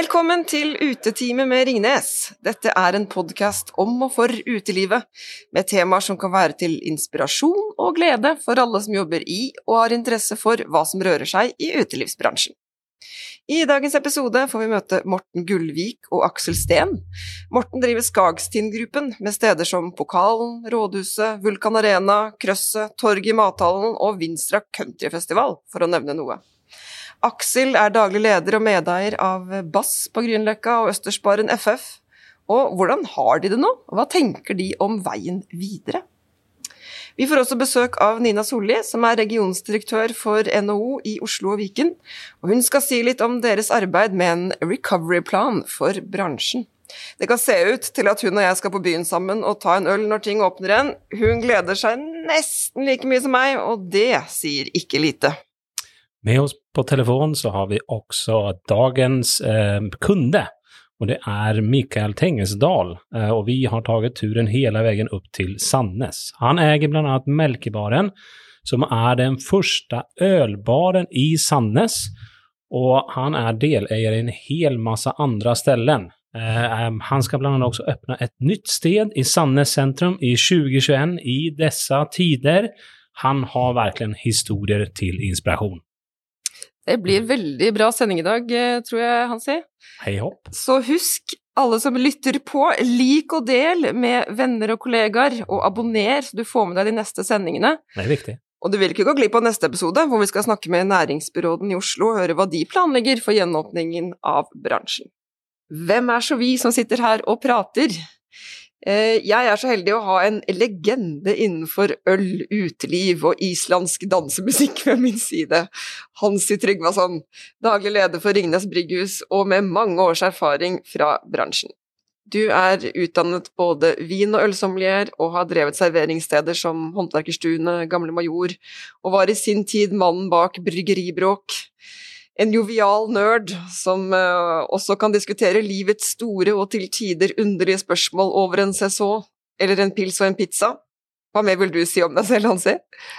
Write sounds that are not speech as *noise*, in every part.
Velkommen til Utetime med Ringnes. Dette er en podkast om og for utelivet, med temaer som kan være til inspirasjon og glede for alle som jobber i og har interesse for hva som rører seg i utelivsbransjen. I dagens episode får vi møte Morten Gullvik og Aksel Steen. Morten driver Skagstind-gruppen, med steder som Pokalen, Rådhuset, Vulkan Arena, Krøsset, Torget i Mathallen og Vinstra countryfestival, for å nevne noe. Aksel er daglig leder og medeier av Bass på Grünerløkka og Østersbaren FF. Og hvordan har de det nå, hva tenker de om veien videre? Vi får også besøk av Nina Solli, som er regionsdirektør for NHO i Oslo og Viken. Og hun skal si litt om deres arbeid med en recovery-plan for bransjen. Det kan se ut til at hun og jeg skal på byen sammen og ta en øl når ting åpner igjen. Hun gleder seg nesten like mye som meg, og det sier ikke lite. Med oss på telefon så har vi også dagens eh, kunde Og det er Mikael Tengesdal eh, og vi har tatt turen hele veien opp til Sandnes. Han äger bl.a. Melkebaren som er den første ølbaren i Sandnes Og han er deleier i en hel masse andre steder. Eh, han skal bl.a. også åpne et nytt sted i Sandnes sentrum i 2021 i dessa tider. Han har verkligen historier til inspiration. Det blir veldig bra sending i dag, eh, tror jeg, Hansi. Hei hopp. Så husk, alle som lytter på, lik og del med venner og kollegaer, og abonner så du får med deg de neste sendingene. Det er viktig. Og du vil ikke gå glipp av neste episode, hvor vi skal snakke med næringsbyråden i Oslo og høre hva de planlegger for gjenåpningen av bransjen. Hvem er så vi som sitter her og prater? Eh, jeg er så heldig å ha en legende innenfor øl, uteliv og islandsk dansemusikk *laughs* ved min side. Hansi Tryggvason, daglig leder for Ringnes Brygghus og med mange års erfaring fra bransjen. Du er utdannet både vin- og ølsommelier og har drevet serveringssteder som Håndverkerstuene, Gamle Major, og var i sin tid mannen bak Bryggeribråk en jovial nerd som uh, også kan diskutere livets store og til tider underlige spørsmål over en CSO, eller en pils og en pizza. Hva mer vil du si om deg selv, Hansi?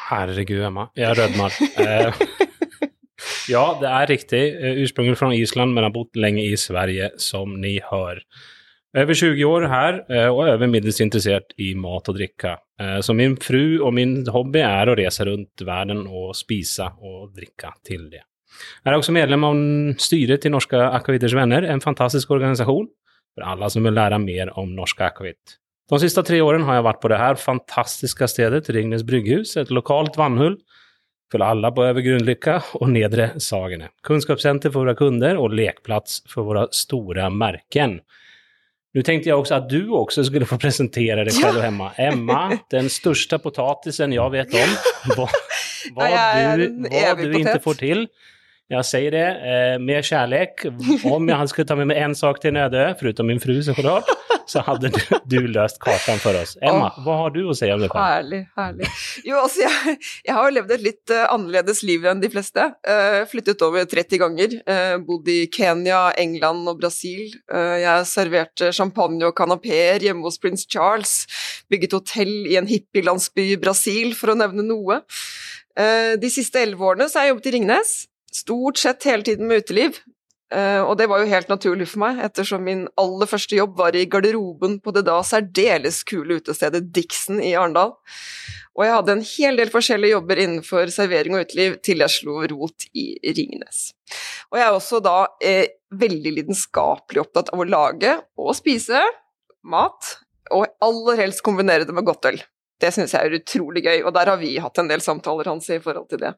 Herregud, Emma. Jeg rødmer. Eh, ja, det er riktig. Eh, ursprunget fra Island, men har bodd lenge i Sverige, som ni hører. Over 20 år her, og over middels interessert i mat og drikke. Så min fru og min hobby er å reise rundt verden og spise og drikke til det. Jeg er også medlem av styret til Norske Akaviters Venner, en fantastisk organisasjon for alle som vil lære mer om norsk akevitt. De siste tre årene har jeg vært på det her fantastiske stedet, Ringnes brygghus, et lokalt vannhull for alle på Øvre Grunnlykka og Nedre Sagene. Kunnskapssenter for våre kunder og lekeplass for våre store merker. Nå tenkte jeg også at du også skulle få presentere deg selv hjemme. Emma, den største potatisen jeg vet om. *laughs* Hva, hva du, hva du ikke får til. Jeg sier det eh, med kjærlighet. Om jeg skulle ta med meg en sak til Nödö, foruten min fru såklart, så hadde du, du løst kartan for oss. Emma, oh, hva har du å si om det? Herlig, herlig. Jo, altså, jeg, jeg har levd et litt uh, annerledes liv enn de fleste. Uh, flyttet over 30 ganger. Uh, bodd i Kenya, England og Brasil. jeg serverte champagne og kanapeer hjemme hos prins Charles. Bygget hotell i en hippielandsby i Brasil, for å nevne noe. de siste elleve årene så har jeg jobbet i Ringnes stort sett hele tiden med uteliv. Uh, og det var jo helt naturlig for meg, ettersom min aller første jobb var i garderoben på det da særdeles kule utestedet Dixon i Arendal. Og jeg hadde en hel del forskjellige jobber innenfor servering og uteliv til jeg slo rot i Ringnes. Og jeg er også da eh, veldig lidenskapelig opptatt av å lage og spise mat, og aller helst kombinere det med godt øl. Det syns jeg er utrolig gøy, og der har vi hatt en del samtaler hans i forhold til det.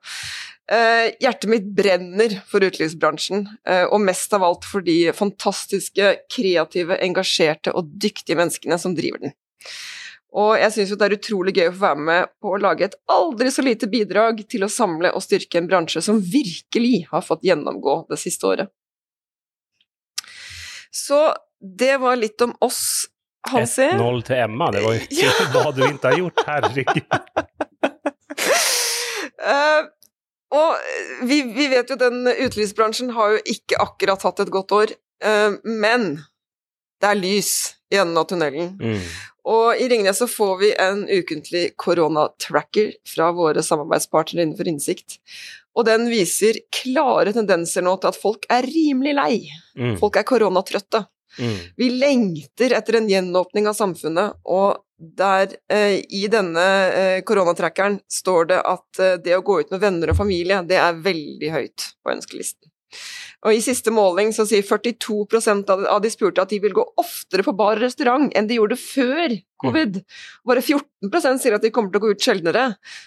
Eh, hjertet mitt brenner for utelivsbransjen, eh, og mest av alt for de fantastiske, kreative, engasjerte og dyktige menneskene som driver den. Og jeg syns jo det er utrolig gøy å få være med på å lage et aldri så lite bidrag til å samle og styrke en bransje som virkelig har fått gjennomgå det siste året. Så det var litt om oss 1-0 til Emma, det var jo ikke ja. *laughs* hva du ikke har gjort, herregud. *laughs* uh, og vi, vi, vet jo den utelivsbransjen har jo ikke akkurat hatt et godt år, uh, men det er lys i enden av tunnelen. Mm. Og i Ringnes så får vi en ukentlig koronatracker fra våre samarbeidspartnere innenfor Innsikt. Og den viser klare tendenser nå til at folk er rimelig lei. Mm. Folk er koronatrøtte. Mm. Vi lengter etter en gjenåpning av samfunnet, og der eh, i denne eh, koronatrackeren står det at eh, det å gå ut med venner og familie, det er veldig høyt på ønskelisten. Og i siste måling så sier 42 av de- spurte at de vil gå oftere på bar og restaurant enn de gjorde før covid. Bare 14% sier at de kommer til å gå ut sjeldnere.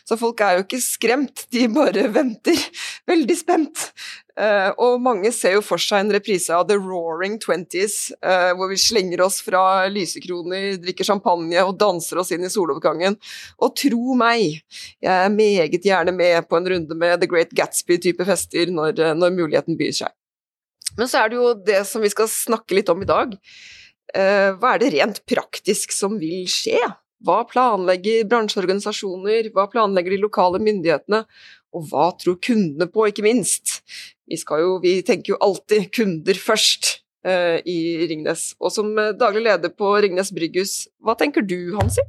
Så folk er jo ikke skremt, de bare venter. *laughs* Veldig spent. Uh, og mange ser jo for seg en reprise av The Roaring Twenties, uh, hvor vi slenger oss fra lysekroner, drikker champagne og danser oss inn i soloppgangen. Og tro meg, jeg er meget gjerne med på en runde med The Great Gatsby-type fester når, eh, når muligheten byr seg. Men så er det jo det som vi skal snakke litt om i dag. Eh, hva er det rent praktisk som vil skje? Hva planlegger bransjeorganisasjoner, hva planlegger de lokale myndighetene, og hva tror kundene på, ikke minst? Vi, jo, vi tenker jo alltid kunder først eh, i Ringnes. Og som eh, daglig leder på Ringnes Brygghus, hva tenker du, Hansi?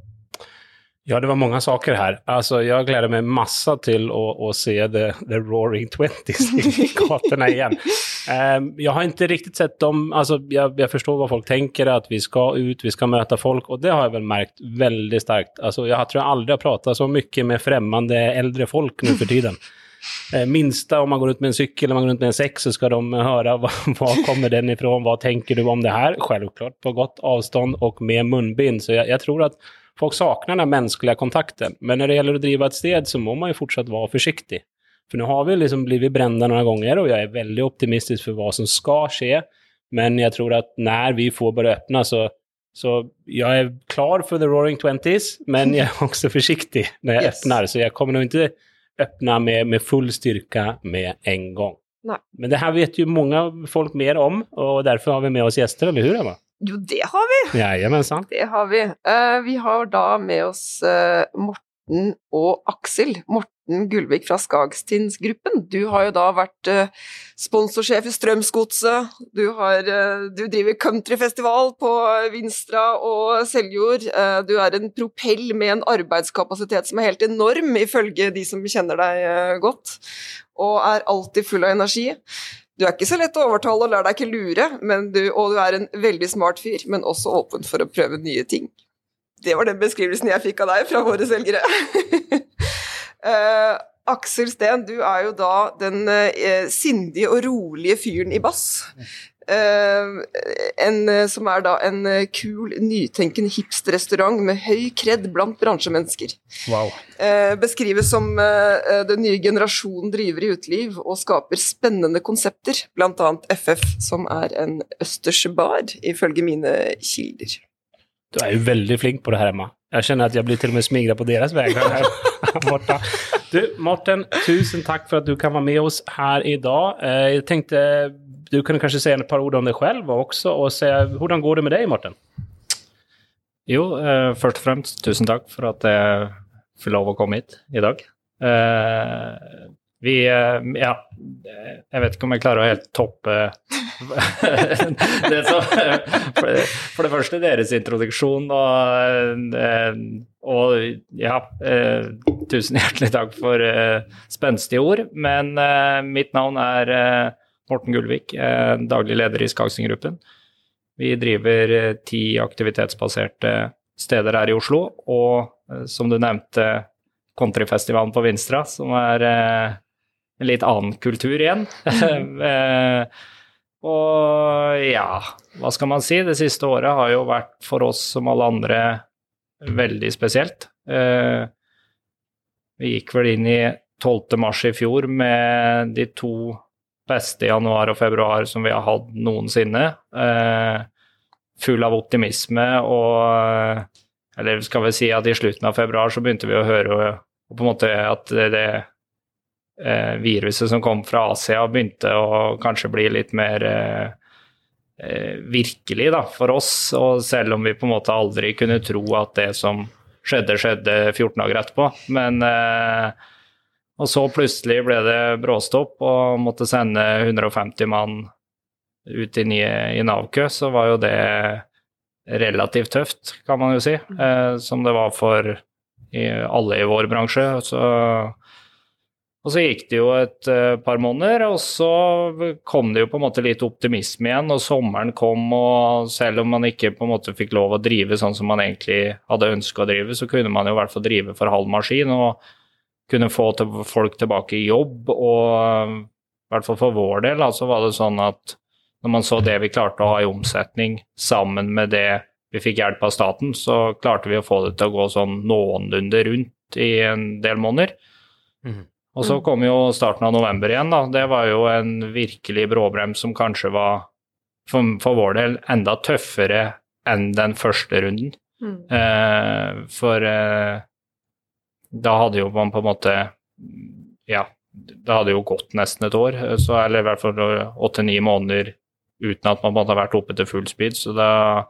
Ja, det var mange saker her. Altså, jeg gleder meg masse til å, å se the, the Roaring Twenties i *laughs* gatene igen. Ehm, jag har inte riktigt sett dem, alltså, jag, jag förstår vad folk tänker, att vi ska ut, vi ska möta folk och det har jag väl märkt väldigt starkt. Alltså, jag tror jag aldrig har pratat så mycket med främmande äldre folk nu för tiden. *laughs* Eh, Minsta om man går ut med en cykel eller man går ut med en sex så ska de höra *laughs* var, var kommer den ifrån, vad tänker du om det här? Självklart på gott avstånd och med munbind. Så jag, jag tror att folk saknar den här mänskliga kontakten. Men när det gäller att driva ett sted så må man ju fortsatt vara försiktig. För nu har vi liksom blivit brända några gånger och jag är väldigt optimistisk för vad som ska ske. Men jag tror att när vi får börja öppna så, så jag är klar för the roaring twenties, men jag är också försiktig när jag Yes. öppnar. Så jag kommer nog inte öppna med, med full styrka med en gång. Nej. Men det här vet ju många folk mer om och därför har vi med oss gäster, eller hur Emma? Jo, det har vi! Jajamensan. Det har vi. Uh, vi har da med oss uh, Morten og Aksel. Morten Gullvik fra Skagstinsgruppen. Du har jo da vært eh, sponsorsjef i Strømsgodset. Du, eh, du driver countryfestival på Vinstra og Seljord. Eh, du er en propell med en arbeidskapasitet som er helt enorm, ifølge de som kjenner deg godt, og er alltid full av energi. Du er ikke så lett å overtale og lar deg ikke lure, du, og du er en veldig smart fyr, men også åpen for å prøve nye ting. Det var den beskrivelsen jeg fikk av deg fra våre selgere. *laughs* Eh, Aksel Steen, du er jo da den uh, sindige og rolige fyren i bass. Uh, en, som er da en kul, nytenkende hipsterrestaurant med høy kred blant bransjemennesker. Wow. Uh, beskrives som uh, den nye generasjonen driver i uteliv og skaper spennende konsepter, bl.a. FF, som er en østers bar, ifølge mine kilder. Du er jo veldig flink på det her, Emma. Jeg kjenner at jeg blir til og med smigra på deres vegne. Du, Morten, tusen takk for at du kan være med oss her i dag. Jeg tenkte du kunne kanskje si et par ord om deg selv også, og se hvordan går det med deg, Morten? Jo, eh, først og fremst tusen takk for at jeg får lov å komme hit i dag. Eh, vi eh, Ja, jeg vet ikke om jeg klarer å helt toppe *laughs* det som for, det, første deres introduksjon og, eh, og ja, eh, tusen hjertelig takk for eh, spenstige ord. Men eh, mitt navn er eh, Morten Gullvik, eh, daglig leder i Skagsen-gruppen. Vi driver eh, ti aktivitetsbaserte steder her i Oslo, og eh, som du nevnte, countryfestivalen på Vinstra, som er eh, en litt annen kultur igjen. *laughs* Eh, og ja, hva skal man si? Det siste året har jo vært for oss som alle andre veldig spesielt. Eh, vi gikk vel inn i 12. mars i fjor med de to beste januar og februar som vi har hatt noensinne. Eh, full av optimisme og Eller skal vi si at i slutten av februar så begynte vi å høre på en måte at det, det viruset som kom fra Asia, begynte å kanskje bli litt mer eh, eh, virkelig da, for oss. Og selv om vi på en måte aldri kunne tro at det som skjedde, skjedde 14 dager etterpå. Men eh, Og så plutselig ble det bråstopp og måtte sende 150 mann ut i, i Nav-kø, så var jo det relativt tøft, kan man jo si. Eh, som det var for alle i vår bransje. Så, Og så gikk det jo et uh, par måneder, og så kom det jo på en måte litt optimisme igjen, og sommeren kom, og selv om man ikke på en måte fikk lov å drive sånn som man egentlig hadde ønska å drive, så kunne man jo i hvert fall drive for halv maskin og kunne få folk tilbake i jobb. Og i hvert fall for vår del så var det sånn at når man så det vi klarte å ha i omsetning sammen med det vi fikk hjelp av staten, så klarte vi å få det til å gå sånn noenlunde rundt i en del måneder. Mm. Og så kom jo starten av november igjen, da. Det var jo en virkelig bråbrems som kanskje var, for, for vår del, enda tøffere enn den første runden. Mm. Eh, for eh, da hadde jo man på en måte Ja, det hadde jo gått nesten et år, så, eller i hvert fall åtte-ni måneder uten at man måtte ha vært oppe til full speed. Så da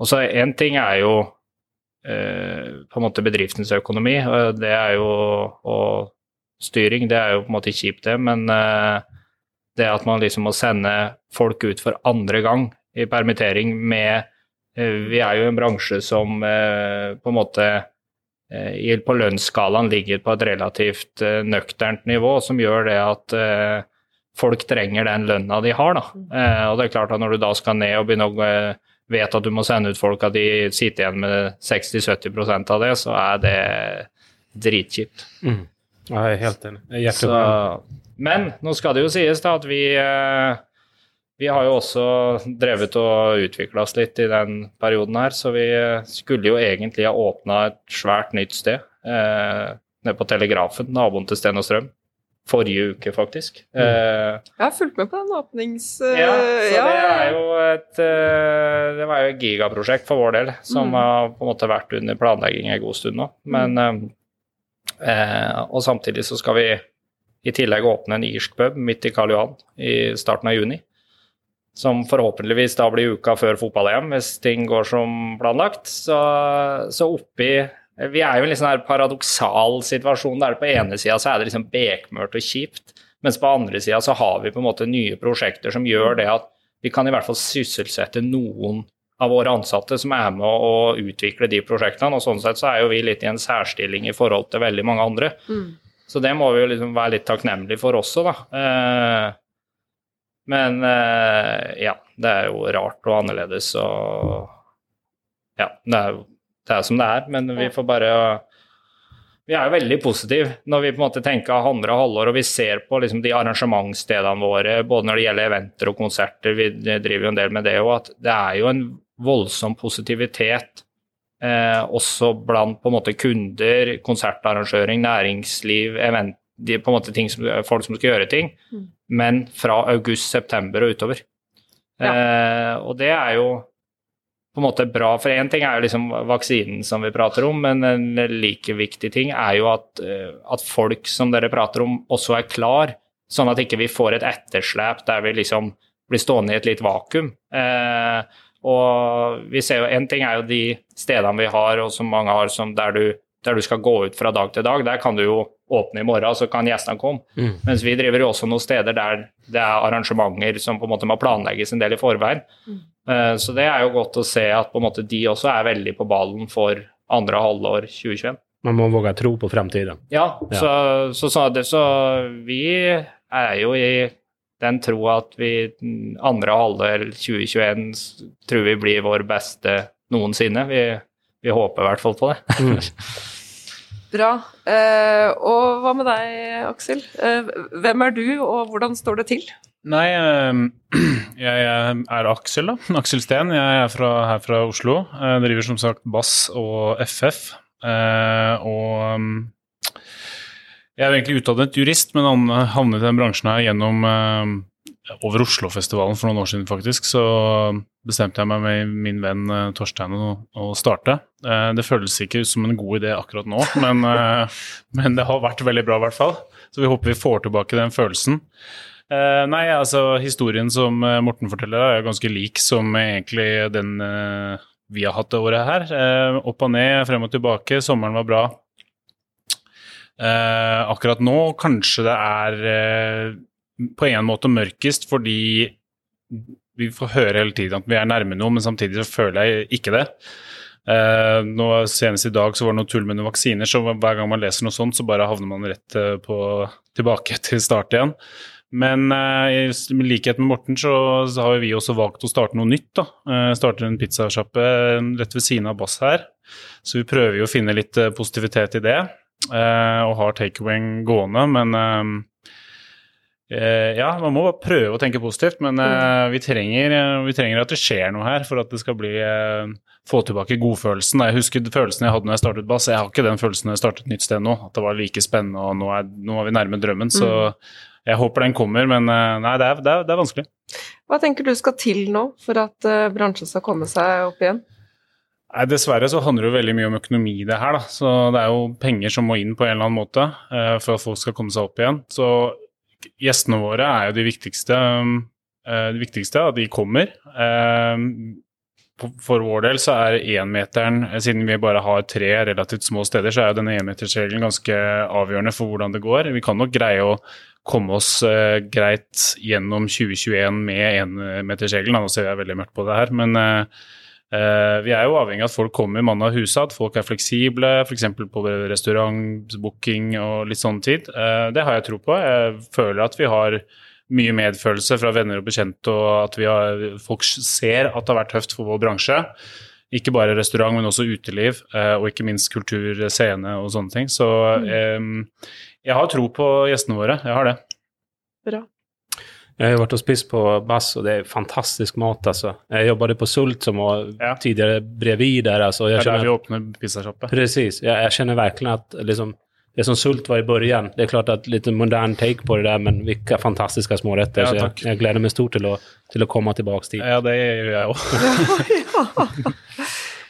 Og så én ting er jo eh, på en måte bedriftens økonomi, det er jo og styring, det er jo på en måte kjipt, det, men eh, det at man liksom må sende folk ut for andre gang i permittering med eh, Vi er jo en bransje som eh, på en måte på lønnsskalaen ligger på et relativt nøkternt nivå, som gjør det at folk trenger den lønna de har. Da. Og det er klart at når du da skal ned og begynne å vet at du må sende ut folk, at de sitter igjen med 60-70% av det, så er det dritkjipt. Mm. Ja, jeg er helt enig. Så, men nå skal det jo sies da at vi eh, vi har jo også drevet og utvikla oss litt i den perioden her, så vi skulle jo egentlig ha åpna et svært nytt sted eh, nede på Telegrafen, naboen til Sten og Strøm forrige uke, faktisk. Mm. Eh, jeg har fulgt med på den åpnings... Uh, ja, så ja. det er jo et uh, Det var jo et gigaprosjekt for vår del, som mm. har på en måte vært under planlegging en god stund nå. Men mm. Og samtidig så skal vi i tillegg åpne en irsk pub midt i Karl Johan i starten av juni. Som forhåpentligvis da blir uka før fotball-EM, hvis ting går som planlagt. Så, så oppi vi er jo i en sånn paradoksal situasjon der på ene sida så er det liksom bekmørkt og kjipt, mens på andre sida så har vi på en måte nye prosjekter som gjør det at vi kan i hvert fall sysselsette noen av våre ansatte som er med å utvikle de prosjektene. Og sånn sett så er jo vi litt i en særstilling i forhold til veldig mange andre. Mm. Så det må vi jo liksom være litt takknemlige for også, da. Eh, men eh, ja, det er jo rart og annerledes og Ja, det er jo det er som det er, men vi får bare vi er jo veldig positive når vi på en måte tenker andre halvår og vi ser på liksom de arrangementsstedene våre, både når det gjelder eventer og konserter, vi driver jo en del med det òg, at det er jo en voldsom positivitet eh, også blant på en måte kunder, konsertarrangøring, næringsliv, event, de, på en måte ting som, folk som skal gjøre ting, mm. men fra august-september og utover. Ja. Eh, og det er jo på en måte bra. For én ting er jo liksom vaksinen som vi prater om, men en like viktig ting er jo at, eh, at, folk som dere prater om, også er klar, sånn at ikke vi får et etterslep der vi liksom blir stående i et litt vakuum. Eh, og vi ser jo En ting er jo de stedene vi har, og som mange har, som der, du, der du skal gå ut fra dag til dag. Der kan du jo åpne i morgen, så kan gjestene komme. Mm. Mens vi driver jo også noen steder der det er arrangementer som på en måte må planlegges en del i forveien. Mm. Eh, så det er jo godt å se at på en måte de også er veldig på ballen for andre halvår 2021. Man må våge å tro på fremtiden. Ja, ja. Så, så, så, det, så, vi er jo i den troa at vi andre halvdel 2021 tror vi blir vår beste noensinne. Vi, vi håper i hvert fall på det. Mm. *laughs* Bra. Eh, og hva med deg, Aksel? Eh, hvem er du, og hvordan står det til? Nei, ehm, *clears throat* jeg er Aksel, da. Aksel Steen. Jeg er fra, her fra Oslo. Jeg driver som sagt Bass og FF. Eh, og ehm, jeg er egentlig utdannet jurist, men havnet i den bransjen her gjennom ehm, over Oslofestivalen for noen år siden, faktisk. Så bestemte jeg meg med min venn eh, Torstein å, å starte. Eh, det føles ikke ut som en god idé akkurat nå, men, men det har vært veldig bra, i hvert fall. Så vi håper vi får tilbake den følelsen. Nei, altså historien som Morten forteller, er ganske lik som egentlig den vi har hatt det året her. opp og ned, frem og tilbake. Sommeren var bra. Akkurat nå kanskje det er på en måte mørkest fordi vi får høre hele tiden at vi er nærme noe, men samtidig så føler jeg ikke det. Eh, nå Senest i dag så var det noe tull med noen vaksiner, så hver gang man leser noe sånt, så bare havner man rett eh, på, tilbake *laughs* til start igjen. Men eh, i likhet med Morten så, så har vi også valgt å starte noe nytt. da. Eh, starter en pizzasjappe rett ved siden av Bass her. Så vi prøver jo å finne litt eh, positivitet i det, eh, og har takeaway gående. Men eh, eh, ja, man må bare prøve å tenke positivt. Men eh, vi, trenger, eh, vi trenger at det skjer noe her for at det skal bli eh, få tilbake godfølelsen. Jeg husker følelsen jeg hadde når jeg startet Bass. Jeg har ikke den følelsen når jeg startet et nytt sted nå. At det var like spennende, og nå er, nå er vi nærme drømmen. Så jeg håper den kommer, men eh, nei, det er, det er, det er vanskelig. Hva tenker du skal til nå for at eh, bransjen skal komme seg opp igjen? Nei, Dessverre så handler det jo veldig mye om økonomi det her, da. Så det er jo penger som må inn på en eller annen måte eh, for at folk skal komme seg opp igjen. Så gjestene våre er jo de viktigste. eh, det viktigste at de kommer. Eh, for- vår del så er énmeteren, siden vi bare har tre relativt små steder, så er jo denne énmetersregelen ganske avgjørende for hvordan det går. Vi kan nok greie å komme oss greit gjennom 2021 med énmetersregelen. Nå ser jeg veldig mørkt på det her, men vi er jo avhengig av at folk kommer mann av huset, at folk er fleksible, f.eks. på restaurantbooking og litt sånn tid. Eh, det har jeg tro på. Jeg føler at vi har mye medfølelse fra venner og bekjente, og at vi har, folk ser at det har vært tøft for vår bransje. Ikke bare restaurant, men også uteliv, eh, og ikke minst kultur, scene og sånne ting. Så eh, jeg har tro på gjestene våre. Jeg har det. Bra. Jag har vært og spist på Bass og det er fantastisk mat altså. Jeg jobbet på Sult som var Ja. tidligere bredvid där alltså. Det Jag er der vi åpner pizzasjappe. Presis. Jeg, jeg kjenner virkelig at liksom, det som Sult var i början, det er klart at litt modern take på det der, men hvilke fantastiske småretter. Ja, så jeg, jeg gleder meg stort til å, til å komme tilbake dit. Ja, det gjør jeg òg.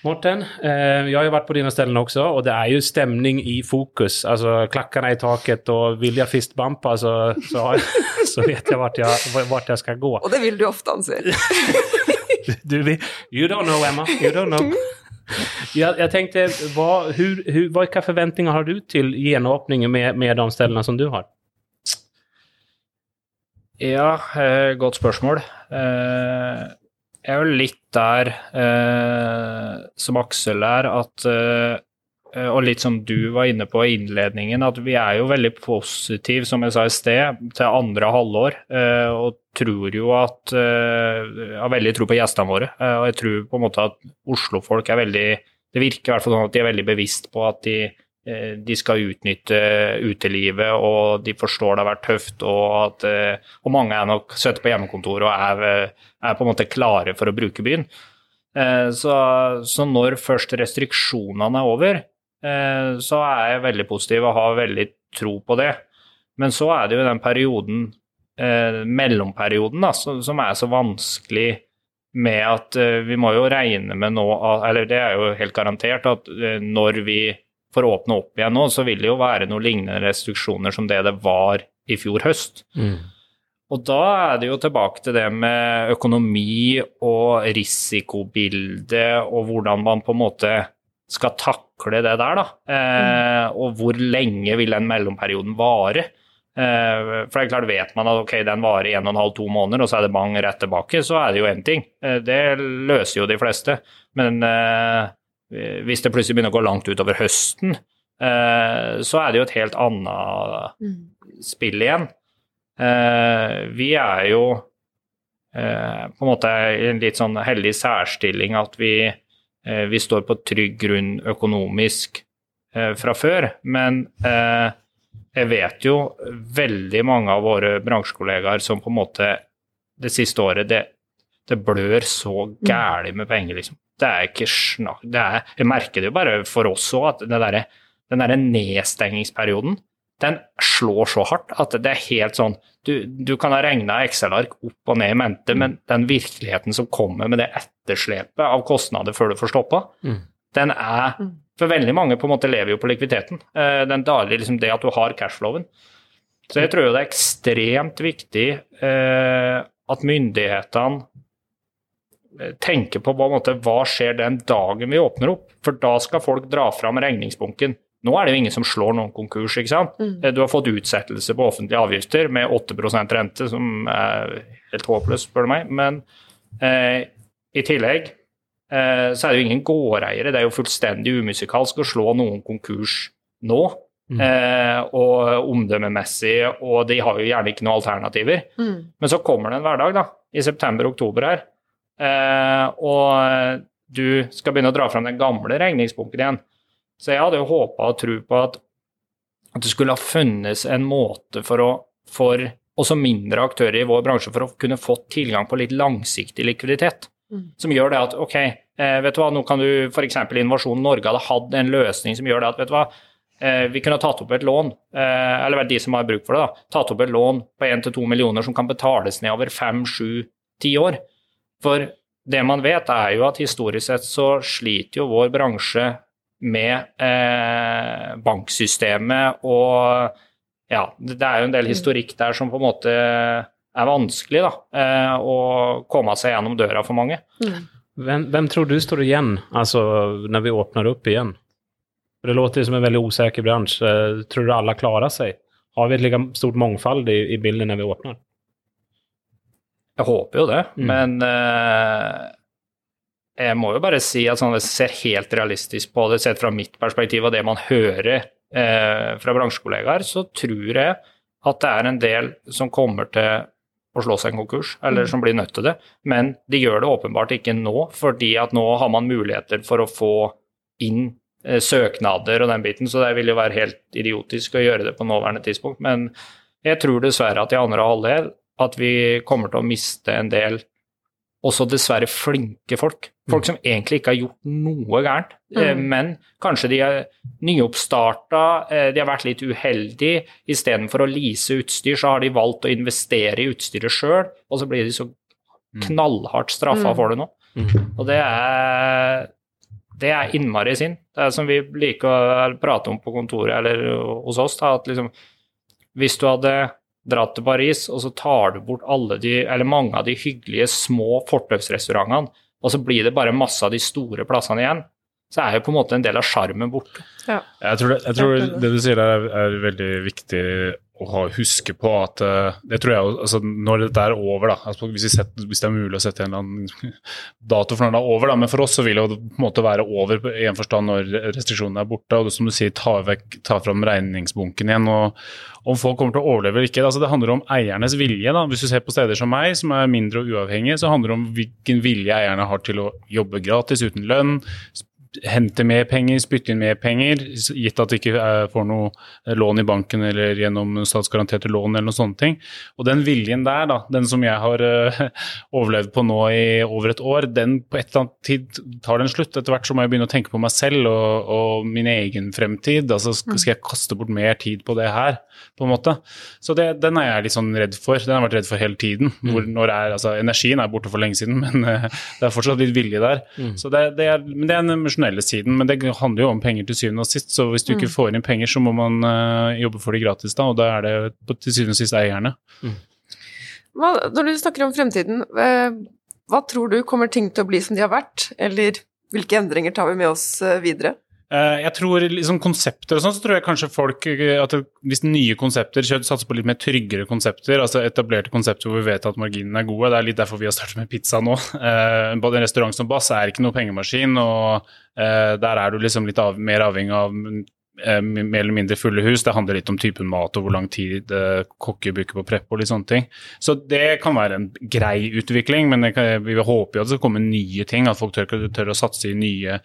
Ja. Morten, eh, jag har ju varit på dina ställen också och det är ju stämning i fokus. Alltså klackarna i taket och vill jag fistbumpa så, så, har- *laughs* så vet jag vart, jag vart jag ska gå. Og det vil du ofte, anser. *laughs* Du, you don't know, Emma. You don't know. Jag, jag tänkte, vad, hur, hur, vilka förväntningar har du till genåpningen med, med de ställena som du har? Ja, eh, godt spørsmål. Eh, jeg er jo litt der eh, som Aksel er, at eh, Og litt som du var inne på i innledningen, at vi er jo veldig positive, som jeg sa i sted, til andre halvår. eh, og tror jo at eh, Har veldig tro på gjestene våre. eh, og jeg tror på en måte at Oslo-folk er veldig Det virker i hvert fall sånn at de er veldig bevisst på at de de skal utnytte utelivet, og de forstår det har vært tøft, og at eh, og mange er nok sitter på hjemmekontor og er, eh, er på en måte klare for å bruke byen. Eh, Så, så når først restriksjonene er over, eh, så er jeg veldig positiv og har veldig tro på det. Men så er det jo den perioden, eh, mellomperioden, da, som, er så vanskelig med at eh, vi må jo regne med nå, eller det er jo helt garantert, at eh, når vi får åpne opp igjen nå, så vil det jo være noen lignende restriksjoner som det det var i fjor høst. Og da er det jo tilbake til det med økonomi og risikobilde og hvordan man på en måte skal takle det der, da. Eh, og hvor lenge vil den mellomperioden vare? Eh, for det er klart, vet man at ok, den varer en og en halv, to måneder, og så er det bang rett tilbake, så er det jo én ting. Eh, det løser jo de fleste. Men eh, hvis det plutselig begynner å gå langt utover høsten, eh, så er det jo et helt annet spill igjen. Eh, vi er jo eh, på en måte i en litt sånn heldig særstilling at vi, vi står på trygg grunn økonomisk fra før. Men jeg vet jo veldig mange av våre bransjekollegaer som på en måte det siste året det, det blør så gæli med penger, liksom. Det er ikke snakk det er, Jeg merker det jo bare for oss òg, at det derre- den derre nedstengingsperioden den slår så hardt at det er helt sånn Du, du kan ha regna Excel-ark opp og ned i mente, men den virkeligheten som kommer med det etterslepet av kostnader før du får stoppa, Mm. den er Mm. For veldig mange på en måte lever jo på likviditeten. Eh, Den daglige, liksom det at du har cashflowen. Så jeg tror jo det er ekstremt viktig eh, at myndighetene eh, tenker på på en måte, hva skjer den dagen vi åpner opp. For da skal folk dra fram regningsbunken. Nå er det jo ingen som slår noen konkurs. ikke sant? Mm. Eh, Du har fått utsettelse på offentlige avgifter med 8% rente, som er helt håpløst, spør du meg. Men eh, i tillegg eh, så er det jo ingen gårdeiere. Det er jo fullstendig umusikalsk å slå noen konkurs nå. Mm. Eh, og omdømmemessig, og de har jo gjerne ikke noen alternativer. Mm. Men så kommer det en hverdag, da, i september-oktober her, og du skal begynne å dra fram den gamle regningsbunken igjen. Så jeg hadde jo håpa og tro på at, at det skulle ha funnes en måte for å for også mindre aktører i vår bransje for å kunne få tilgang på litt langsiktig likviditet. Mm. Som gjør det at ok, eh, vet du hva, nå kan du f.eks. Innovasjon Norge hadde hatt en løsning som gjør det at vet du hva, eh, vi kunne tatt opp et lån, eh, eller de som har bruk for det, da, tatt opp et lån på 1-2 millioner som kan betales ned over 5-7-10 år. For det man vet, er jo at historisk sett så sliter jo vår bransje med eh, banksystemet og ja, det er jo en del historikk der som på en måte er vanskelig da, eh, å komme seg gjennom døra for mange. Mm. Hvem, vem tror du står igjen, altså når vi åpner opp igjen? Det låter som en veldig osäker bransch. Eh, Tror du alle klarer seg? Har vi et like stort mångfald i, i bildet når vi åpner? Jeg håper jo det, Mm. men uh, jeg må jo bare si at sånn, jeg ser helt realistisk på det, sett fra mitt perspektiv og det man hører uh, fra bransjekollegaer, så tror jeg at det er en del som kommer til å slå seg en konkurs, eller Mm. som blir nødt til det. Men de gjør det åpenbart ikke nå, fordi at nå har man muligheter for å få inn eh, søknader og den biten, så det vil jo være helt idiotisk å gjøre det på nåværende tidspunkt. Men jeg tror dessverre at i andre halvdel at vi kommer til å miste en del også dessverre flinke folk. Folk som egentlig ikke har gjort noe gærent, eh, Mm. men kanskje de er nyoppstarta, eh, de har vært litt uheldige. Istedenfor å lease utstyr, så har de valgt å investere i utstyret sjøl, og så blir de så knallhardt straffa Mm. for det nå. Mm. Og det er, det er innmari synd. Det er som vi liker å prate om på kontoret eller hos oss, da, at liksom Hvis du hadde dratt til Paris, og så tar du bort alle de, eller mange av de hyggelige små fortausrestaurantene, og så blir det bare masse av de store plassene igjen, så er jo på en måte en del av sjarmen borte. Jeg tror, det, jeg tror det du sier der er, er veldig viktig å huske på at eh, Det tror jeg altså Når dette er over, da, altså hvis, vi setter, hvis det er mulig å sette en eller annen *laughs* dato for når det er over, da, men for oss så vil det på en måte være over i en forstand når restriksjonene er borte. og det, som du sier, ta, vekk, ta fram regningsbunken igjen. og Om folk kommer til å overleve eller ikke. altså Det handler om eiernes vilje. da, Hvis du ser på steder som meg, som er mindre og uavhengige, så handler det om hvilken vilje eierne har til å jobbe gratis uten lønn hente mer penger, spytte inn mer penger, gitt at de ikke eh, får noe eh, lån i banken eller gjennom statsgaranterte lån eller noen sånne ting. Og den viljen der, da, den som jeg har eh, *laughs* overlevd på nå i over et år, den på et eller annet tid tar den slutt. Etter hvert så må jeg begynne å tenke på meg selv og, og min egen fremtid. Altså skal skal jeg kaste bort mer tid på det her, på en måte. Så det, den er jeg litt sånn redd for. Den har jeg vært redd for hele tiden. Hvor, når er, altså, energien er borte for lenge siden, *laughs* men det er fortsatt litt vilje der. Mm. Så det, det er, men det er den emosjonelle siden, men det handler jo om penger til syvende og sist. Så hvis du ikke får inn penger, så må man uh, jobbe for det gratis, da, og da er det til syvende og sist eierne. Hva, når du snakker om fremtiden, eh, hva tror du kommer ting til å bli som de har vært, eller hvilke endringer tar vi med oss eh, videre? Eh, jeg tror liksom konsepter og sånn, så tror jeg kanskje folk eh, at Hvis nye konsepter satser på litt mer tryggere konsepter, altså etablerte konsepter hvor vi vet at marginene er gode, det er litt derfor vi har startet med pizza nå. *laughs* Eh, både en restaurant som Bass er ikke noe pengemaskin, og der er du liksom litt av, mer avhengig av eh, mer eller mindre fulle hus. Det handler litt om typen mat og hvor lang tid eh, kokker bruker på prepp og litt sånne ting. Så det kan være en grei utvikling, men kan, vi håper jo at det skal komme nye ting, at folk tør, tør å satse i nye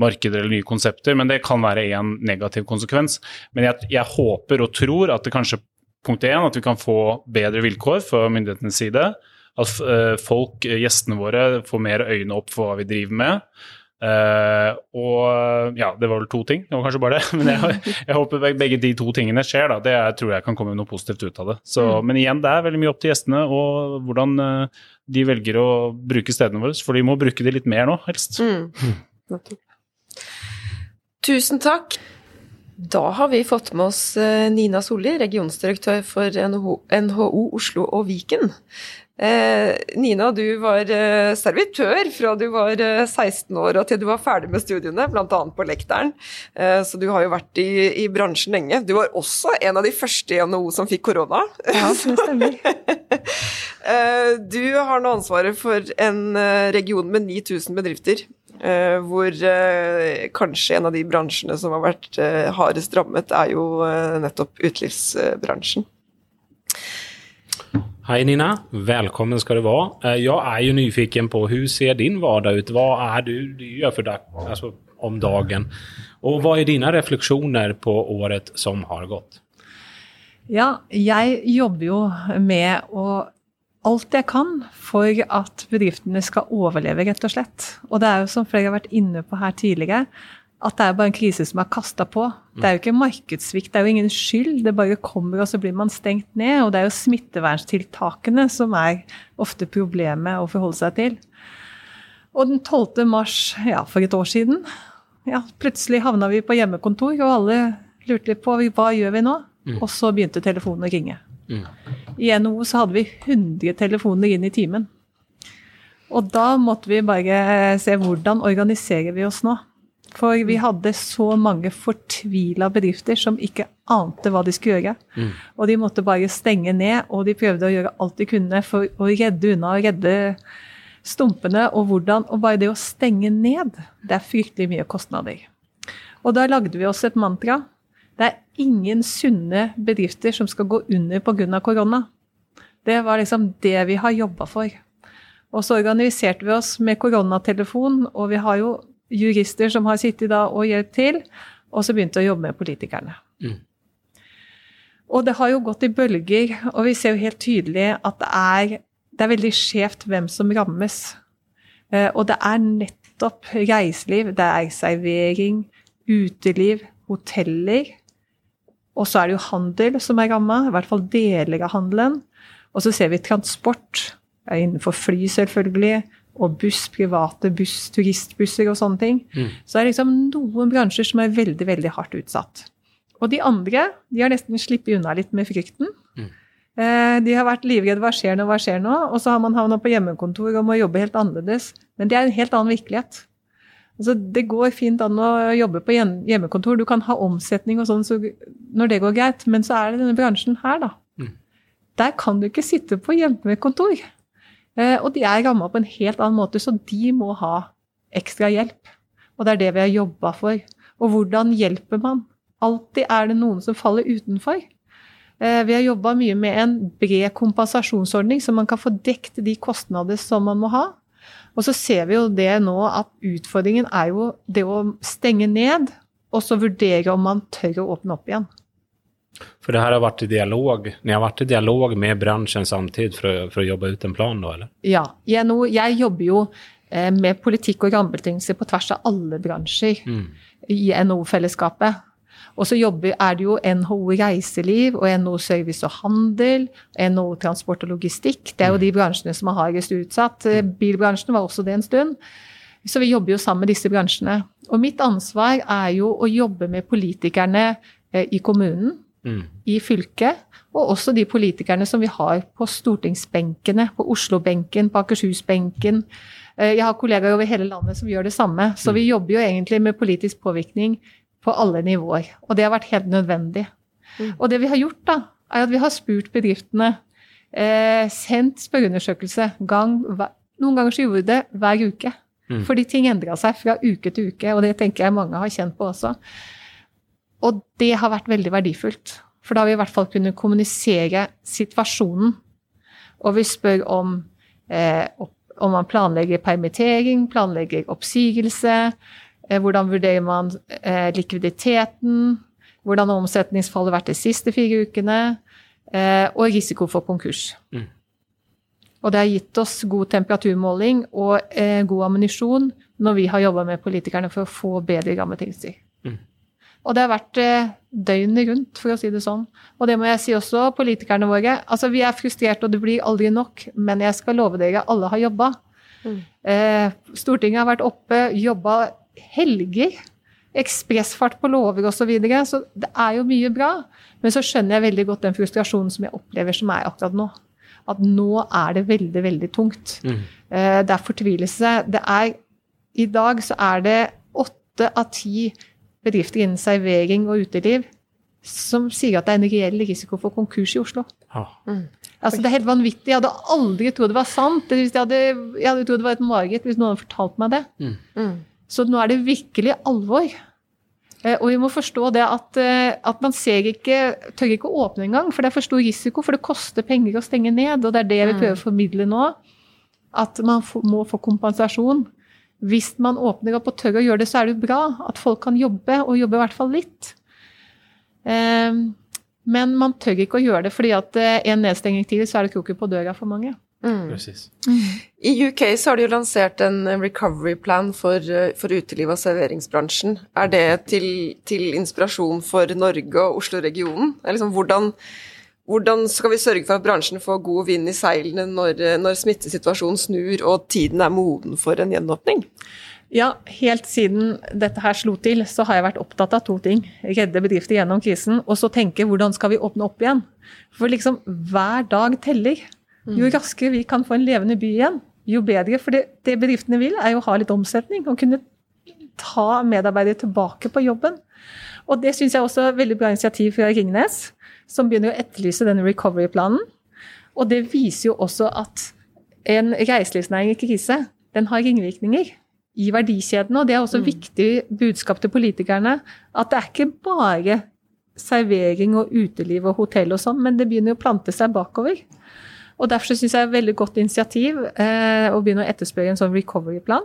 markeder eller nye konsepter, men det kan være en negativ konsekvens. Men jeg, jeg håper og tror at det kanskje punkt én, at vi kan få bedre vilkår fra myndighetenes side. At eh, folk, eh, gjestene våre, får mer øyne opp for hva vi driver med. Eh, og ja, det var vel to ting. Det var kanskje bare det. *laughs* Men jeg, jeg håper begge de to tingene skjer. da. Det er, tror jeg kan komme noe positivt ut av det. Så, Men igjen, det er veldig mye opp til gjestene og hvordan eh, de velger å bruke stedene våre. For de må bruke de litt mer nå, helst. Mm. Mm. Tusen takk. Da har vi fått med oss eh, Nina Solli, regionsdirektør for NHO, NHO Oslo og Viken. Eh, Nina, du var eh, servitør fra du var eh, 16 år og til du var ferdig med studiene, bl.a. på Lekteren. Eh, så du har jo vært i, i bransjen lenge. Du var også en av de første i NHO som fikk korona. Ja, det stemmer. *laughs* Eh, Du har nå ansvaret for en eh, region med 9000 bedrifter. Eh, hvor eh, kanskje en av de bransjene som har vært eh, hardest rammet, er jo eh, nettopp utelivsbransjen. Hei Nina, velkommen skal du være. Eh, Jeg er jo nyfiken på hvordan ser din hverdag ut? Hva er du, du gjør for dag, altså, om dagen? Og hva er dine refleksjoner på året som har gått? Ja, jeg jobber jo med å alt jeg kan for at bedriftene skal overleve, rett og slett. Og det er jo som flere har vært inne på her tidligere, at det er bare en krise som er kasta på. Det er jo ikke markedssvikt, det er jo ingen skyld. Det bare kommer, og så blir man stengt ned. Og det er jo smitteverntiltakene som er ofte problemet å forholde seg til. Og den 12. mars, ja, for et år siden, ja, plutselig havna vi på hjemmekontor, og alle lurte litt på hva gjør vi nå? Og så begynte telefonen å ringe. Mm. I NHO så hadde vi 100 telefoner inn i timen. Og da måtte vi bare se hvordan organiserer vi oss nå. For vi hadde så mange fortvila bedrifter som ikke ante hva de skulle gjøre. Mm. Og de måtte bare stenge ned, og de prøvde å gjøre alt de kunne for å redde unna og redde stumpene. Og hvordan, og bare det å stenge ned, det er fryktelig mye kostnader. Og da lagde vi oss et mantra. Det er ingen sunne bedrifter som skal gå under pga. korona. Det var liksom det vi har jobba for. Og så organiserte vi oss med koronatelefon, og vi har jo jurister som har sittet da og hjulpet til, og så begynte å jobbe med politikerne. Mm. Og det har jo gått i bølger, og vi ser jo helt tydelig at det er, det er veldig skjevt hvem som rammes. Eh, og det er nettopp reiseliv, det er servering, uteliv, hoteller. Og så er det jo handel som er ramma, i hvert fall deler av handelen. Og så ser vi transport, innenfor fly selvfølgelig, og buss, private buss, turistbusser og sånne ting. Mm. Så det er liksom noen bransjer som er veldig, veldig hardt utsatt. Og de andre de har nesten sluppet unna litt med frykten. Mm. Eh, de har vært livredde hva skjer nå, hva skjer nå? Og så har man havna på hjemmekontor og må jobbe helt annerledes. Men det er en helt annen virkelighet. Altså, det går fint an å jobbe på hjemmekontor. Du kan ha omsetning og sånn så når det går greit, men så er det denne bransjen her, da. Mm. Der kan du ikke sitte på hjemmekontor. Eh, og de er ramma på en helt annen måte, så de må ha ekstra hjelp. Og det er det vi har jobba for. Og hvordan hjelper man? Alltid er det noen som faller utenfor. Eh, Vi har jobba mye med en bred kompensasjonsordning, så man kan få dekt de kostnader som man må ha. Og så ser vi jo det nå at utfordringen er jo det å stenge ned, og så vurdere om man tør å åpne opp igjen. For det her har vært i dialog, ni har vært i dialog med bransjen samtidig for, for å jobbe ut en plan da, eller? Ja. Jeg, nå, jeg jobber jo eh, med politikk og rammebetingelser på tvers av alle bransjer. Mm. i NHO-fellesskapet. Og så jobber, er det jo NHO reiseliv og NHO service og handel, NHO transport og logistikk. Det er jo de bransjene som er hardest utsatt. Eh, Bilbransjen var også det en stund. Så vi jobber jo sammen med disse bransjene. Og mitt ansvar er jo å jobbe med politikerne eh, i kommunen, Mm. i fylket, og også de politikerne som vi har på stortingsbenkene, på Oslo-benken, på Akershus-benken. Eh, Jeg har kollegaer over hele landet som gjør det samme, så vi jobber jo egentlig med politisk påvirkning på alle nivåer. Og det har vært helt nødvendig. Mm. Og det vi har gjort, da, er at vi har spurt bedriftene, eh, sendt spørreundersøkelse gang, Noen ganger så gjorde vi det hver uke. Mm. Fordi ting endra seg fra uke til uke, og det tenker jeg mange har kjent på også. Og det har vært veldig verdifullt. For da har vi i hvert fall kunnet kommunisere situasjonen. Og vi spør om, eh, om man planlegger permittering, planlegger oppsigelse, eh, hvordan vurderer man eh, likviditeten, hvordan har omsetningsfallet vært de siste fire ukene, eh, og risiko for konkurs. Mm. Og det har gitt oss god temperaturmåling og eh, god ammunisjon når vi har jobba med politikerne for å få bedre rammebetingelser. Mm. Og det har vært eh, døgnet rundt, for å si det sånn. Og det må jeg si også, politikerne våre. Altså, vi er frustrerte, og det blir aldri nok, men jeg skal love dere, alle har jobba. Mm. Eh, Stortinget har vært oppe, jobba helger. Ekspressfart på lover osv. Så, videre, så det er jo mye bra. Men så skjønner jeg veldig godt den frustrasjonen som jeg opplever som er akkurat nå. At nå er det veldig, veldig tungt. Mm. Eh, Det er fortvilelse. Det er I dag så er det åtte av ti bedrifter innen servering og uteliv som sier at det er en reell risiko for konkurs i Oslo. Ja. Altså, det er helt vanvittig. Jeg hadde aldri trodd det var sant. Jeg hadde, jeg hadde trodd det var et mareritt hvis noen hadde fortalt meg det. Mm. Så nå er det virkelig alvor. Eh, og vi må forstå det at, eh, at man ser ikke, tør ikke å åpne engang, for det er for stor risiko, for det koster penger å stenge ned. Og det er det vi Mm. prøver å formidle nå. At man må få kompensasjon. Hvis man åpner opp og tør å gjøre det, så er det jo bra at folk kan jobbe, og jobbe i hvert fall litt. Eh, men man tør ikke å gjøre det fordi at eh, en nedstenging til, så er det kroken på døra for mange. Mm. Precis. I UK så har de jo lansert en recovery plan for, eh, for uteliv- og serveringsbransjen. Er det til, til inspirasjon for Norge og Oslo-regionen? Er Liksom, hvordan, hvordan skal vi sørge for at bransjen får god vind i seilene når, eh, når smittesituasjonen snur og tiden er moden for en gjenåpning? Ja, helt siden dette her slo til, så har jeg vært opptatt av to ting. Redde bedrifter gjennom krisen, og så tenke hvordan skal vi åpne opp igjen? For liksom hver dag teller. Jo raskere vi kan få en levende by igjen, jo bedre. For det, det bedriftene vil, er jo å ha litt omsetning og kunne ta medarbeidere tilbake på jobben. Og det syns jeg også er veldig bra initiativ fra Ringnes, som begynner å etterlyse denne recovery-planen. Og det viser jo også at en reiselivsnæring i krise, den har ringvirkninger i verdikjeden. Og det er også Mm. viktig budskap til politikerne. At det er ikke bare servering og uteliv og hotell og sånn, men det begynner å plante seg bakover. Og Derfor syns jeg det er et veldig godt initiativ eh, å begynne å etterspørre en sånn recovery-plan.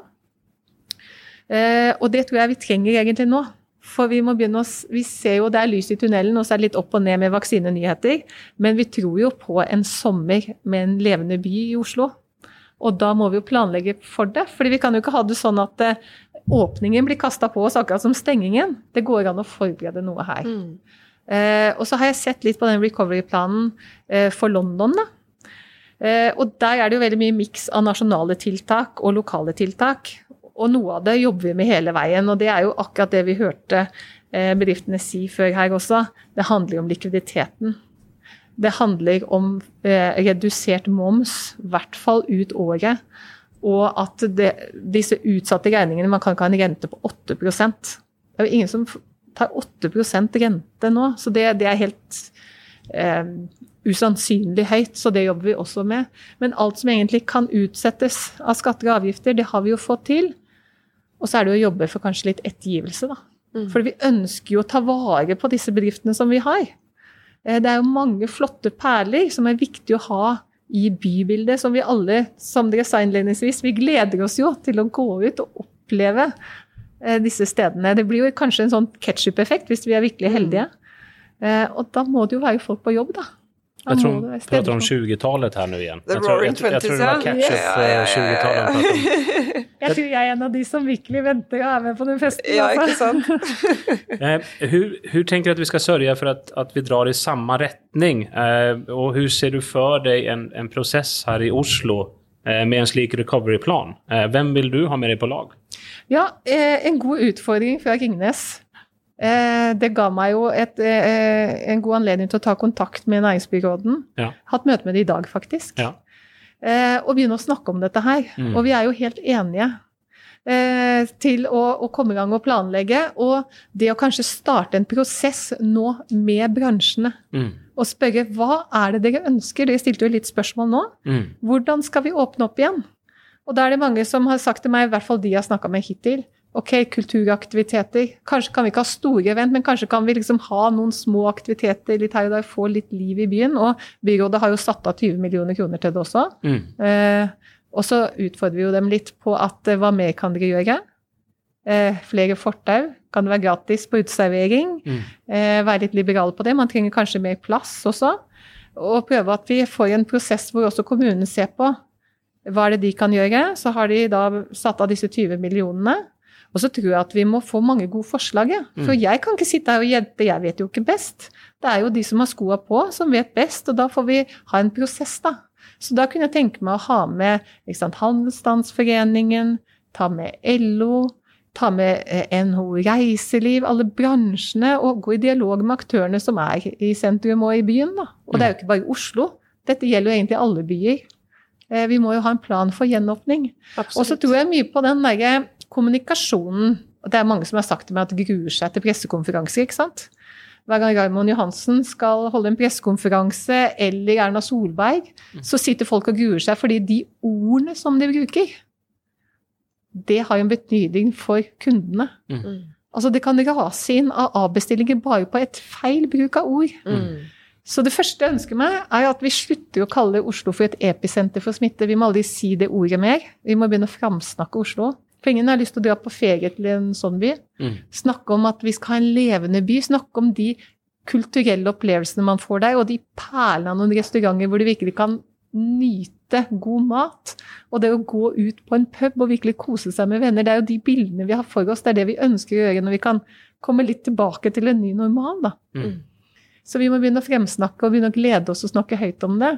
Eh, og det tror jeg vi trenger egentlig nå. For vi må begynne å, vi ser jo det er lys i tunnelen, og så er det litt opp og ned med vaksinenyheter. Men vi tror jo på en sommer med en levende by i Oslo. Og da må vi jo planlegge for det. fordi vi kan jo ikke ha det sånn at eh, åpningen blir kasta på oss akkurat som stengingen. Det går an å forberede noe her. Eh, og så har jeg sett litt på den recovery-planen eh, for London. da. Eh, og der er det jo veldig mye miks av nasjonale tiltak og lokale tiltak. Og noe av det jobber vi med hele veien, og det er jo akkurat det vi hørte eh, bedriftene si før her også. Det handler om likviditeten. Det handler om eh, redusert moms, i hvert fall ut året. Og at det, disse utsatte regningene Man kan ikke ha en rente på 8 Det er jo ingen som tar 8% rente nå, så det, det er helt eh, usannsynlig høyt. Så det jobber vi også med. Men alt som egentlig kan utsettes av skatter og avgifter, det har vi jo fått til. Og så er det jo å jobbe for kanskje litt ettergivelse, da. Mm. For vi ønsker jo å ta vare på disse bedriftene som vi har. Eh, Det er jo mange flotte perler som er viktig å ha i bybildet, som vi alle, som dere sa innledningsvis, vi gleder oss jo til å gå ut og oppleve eh, disse stedene. Det blir jo kanskje en sånn ketsjup-effekt hvis vi er virkelig heldige. Eh, Og da må det jo være folk på jobb, da. Jeg tror hun prater om 20-talet her nu igjen. The jag, tror, jeg, jeg, tror- jag tror det var 20s, *laughs* ja. ketchup Ja, ja, ja, eh, 20-talet ja, de pratade om. Jeg tror jeg er en av de som virkelig venter og er med på den festen. Ja, altså. ikke sant? Hvordan hur, hur du at vi skal sørge for at, at vi drar i samme retning? Eh, og hvordan ser du for deg en, en prosess her i Oslo eh, med en slik recoveryplan? Eh, hvem vil du ha med deg på lag? Ja, eh, en god utfordring fra Ringnes. Eh, det ga meg jo et, eh, en god anledning til å ta kontakt med næringsbyråden. Ja. Hatt møte med dem i dag, faktisk. Ja. Eh, og begynne å snakke om dette her. Mm. Og vi er jo helt enige eh, til å, å komme i gang og planlegge. Og det å kanskje starte en prosess nå med bransjene. Mm. Og spørre hva er det dere ønsker? Dere stilte jo litt spørsmål nå. Mm. Hvordan skal vi åpne opp igjen? Og da er det mange som har sagt til meg, i hvert fall de jeg har snakka med hittil, ok, kulturaktiviteter. Kanskje kan vi ikke ha store event, men kanskje kan vi liksom ha noen små aktiviteter litt her og der, få litt liv i byen. Og byrådet har jo satt av 20 millioner kroner til det også. Mm. Eh, og så utfordrer vi jo dem litt på at eh, hva mer kan dere gjøre? Eh, flere fortau. Kan det være gratis på uteservering? Mm. Eh, være litt liberale på det. Man trenger kanskje mer plass også. Og prøve at vi får en prosess hvor også kommunen ser på hva er det de kan gjøre. Så har de da satt av disse 20 millionene. Og så tror jeg at vi må få mange gode forslag. Ja. For Mm. jeg kan ikke sitte her og hjelpe, jeg vet jo ikke best. Det er jo de som har skoa på, som vet best, og da får vi ha en prosess, da. Så da kunne jeg tenke meg å ha med sant, Handelsstandsforeningen, ta med LO, ta med eh, NHO Reiseliv, alle bransjene, og gå i dialog med aktørene som er i sentrum og i byen. Da. Og det er jo ikke bare Oslo. Dette gjelder jo egentlig alle byer. Eh, Vi må jo ha en plan for gjenåpning. Og så tror jeg mye på den derre kommunikasjonen. og Det er mange som har sagt til meg at de gruer seg til pressekonferanser. ikke sant? hver gang Raymond Johansen skal holde en pressekonferanse, eller Erna Solberg, så sitter folk og gruer seg fordi de ordene som de bruker, det har en betydning for kundene. Mm. Altså Det kan rase inn av avbestillinger bare på et feil bruk av ord. Mm. Så det første jeg ønsker meg, er at vi slutter å kalle Oslo for et episenter for smitte. Vi må aldri si det ordet mer. Vi må begynne å framsnakke Oslo. For ingen har lyst til å dra på ferie til en sånn by. Mm. Snakke om at vi skal ha en levende by. Snakke om de kulturelle opplevelsene man får der, og de perlene av noen restauranter hvor du virkelig kan nyte god mat. Og det å gå ut på en pub og virkelig kose seg med venner, det er jo de bildene vi har for oss. Det er det vi ønsker å gjøre når vi kan komme litt tilbake til en ny normal. da. Mm. Så vi må begynne å fremsnakke og begynne å glede oss og snakke høyt om det.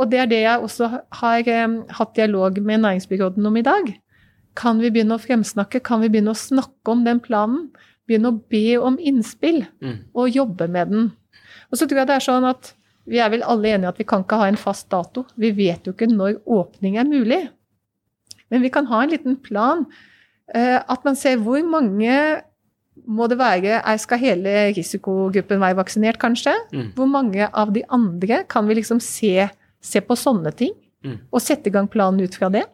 Og det er det jeg også har eh, hatt dialog med næringsbyråden om i dag. Kan vi begynne å fremsnakke, kan vi begynne å snakke om den planen? Begynne å be om innspill Mm. og jobbe med den. Og så tror jeg det er sånn at vi er vel alle enige at vi kan ikke ha en fast dato. Vi vet jo ikke når åpning er mulig. Men vi kan ha en liten plan. eh, At man ser hvor mange må det være er- Skal hele risikogruppen være vaksinert, kanskje? Mm. Hvor mange av de andre kan vi liksom se, se på sånne ting? Mm. Og sette i gang planen ut fra det?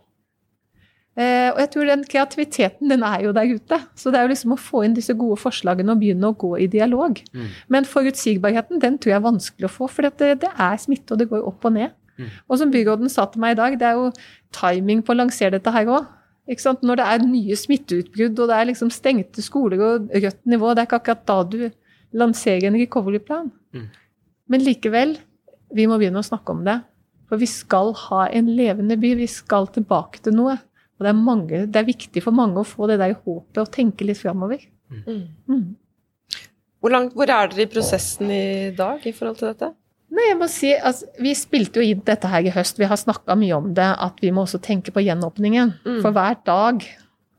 Eh, og jeg tror den kreativiteten den er jo der ute. Så det er jo liksom å få inn disse gode forslagene og begynne å gå i dialog. Mm. Men forutsigbarheten den tror jeg er vanskelig å få, for det, det er smitte, og det går opp og ned. Mm. Og som byråden sa til meg i dag, det er jo timing på å lansere dette her òg. Når det er nye smitteutbrudd og det er liksom stengte skoler og rødt nivå, det er ikke akkurat da du lanserer en recovery-plan. Mm. Men likevel, vi må begynne å snakke om det. For vi skal ha en levende by, vi skal tilbake til noe. Og det er, mange, det er viktig for mange å få det der håpet og tenke litt framover. Mm. Mm. Hvor, langt, hvor er dere i prosessen i dag i forhold til dette? Nei, jeg må si, altså, Vi spilte jo inn dette her i høst. Vi har snakka mye om det, at vi må også tenke på gjenåpningen. Mm. For hver dag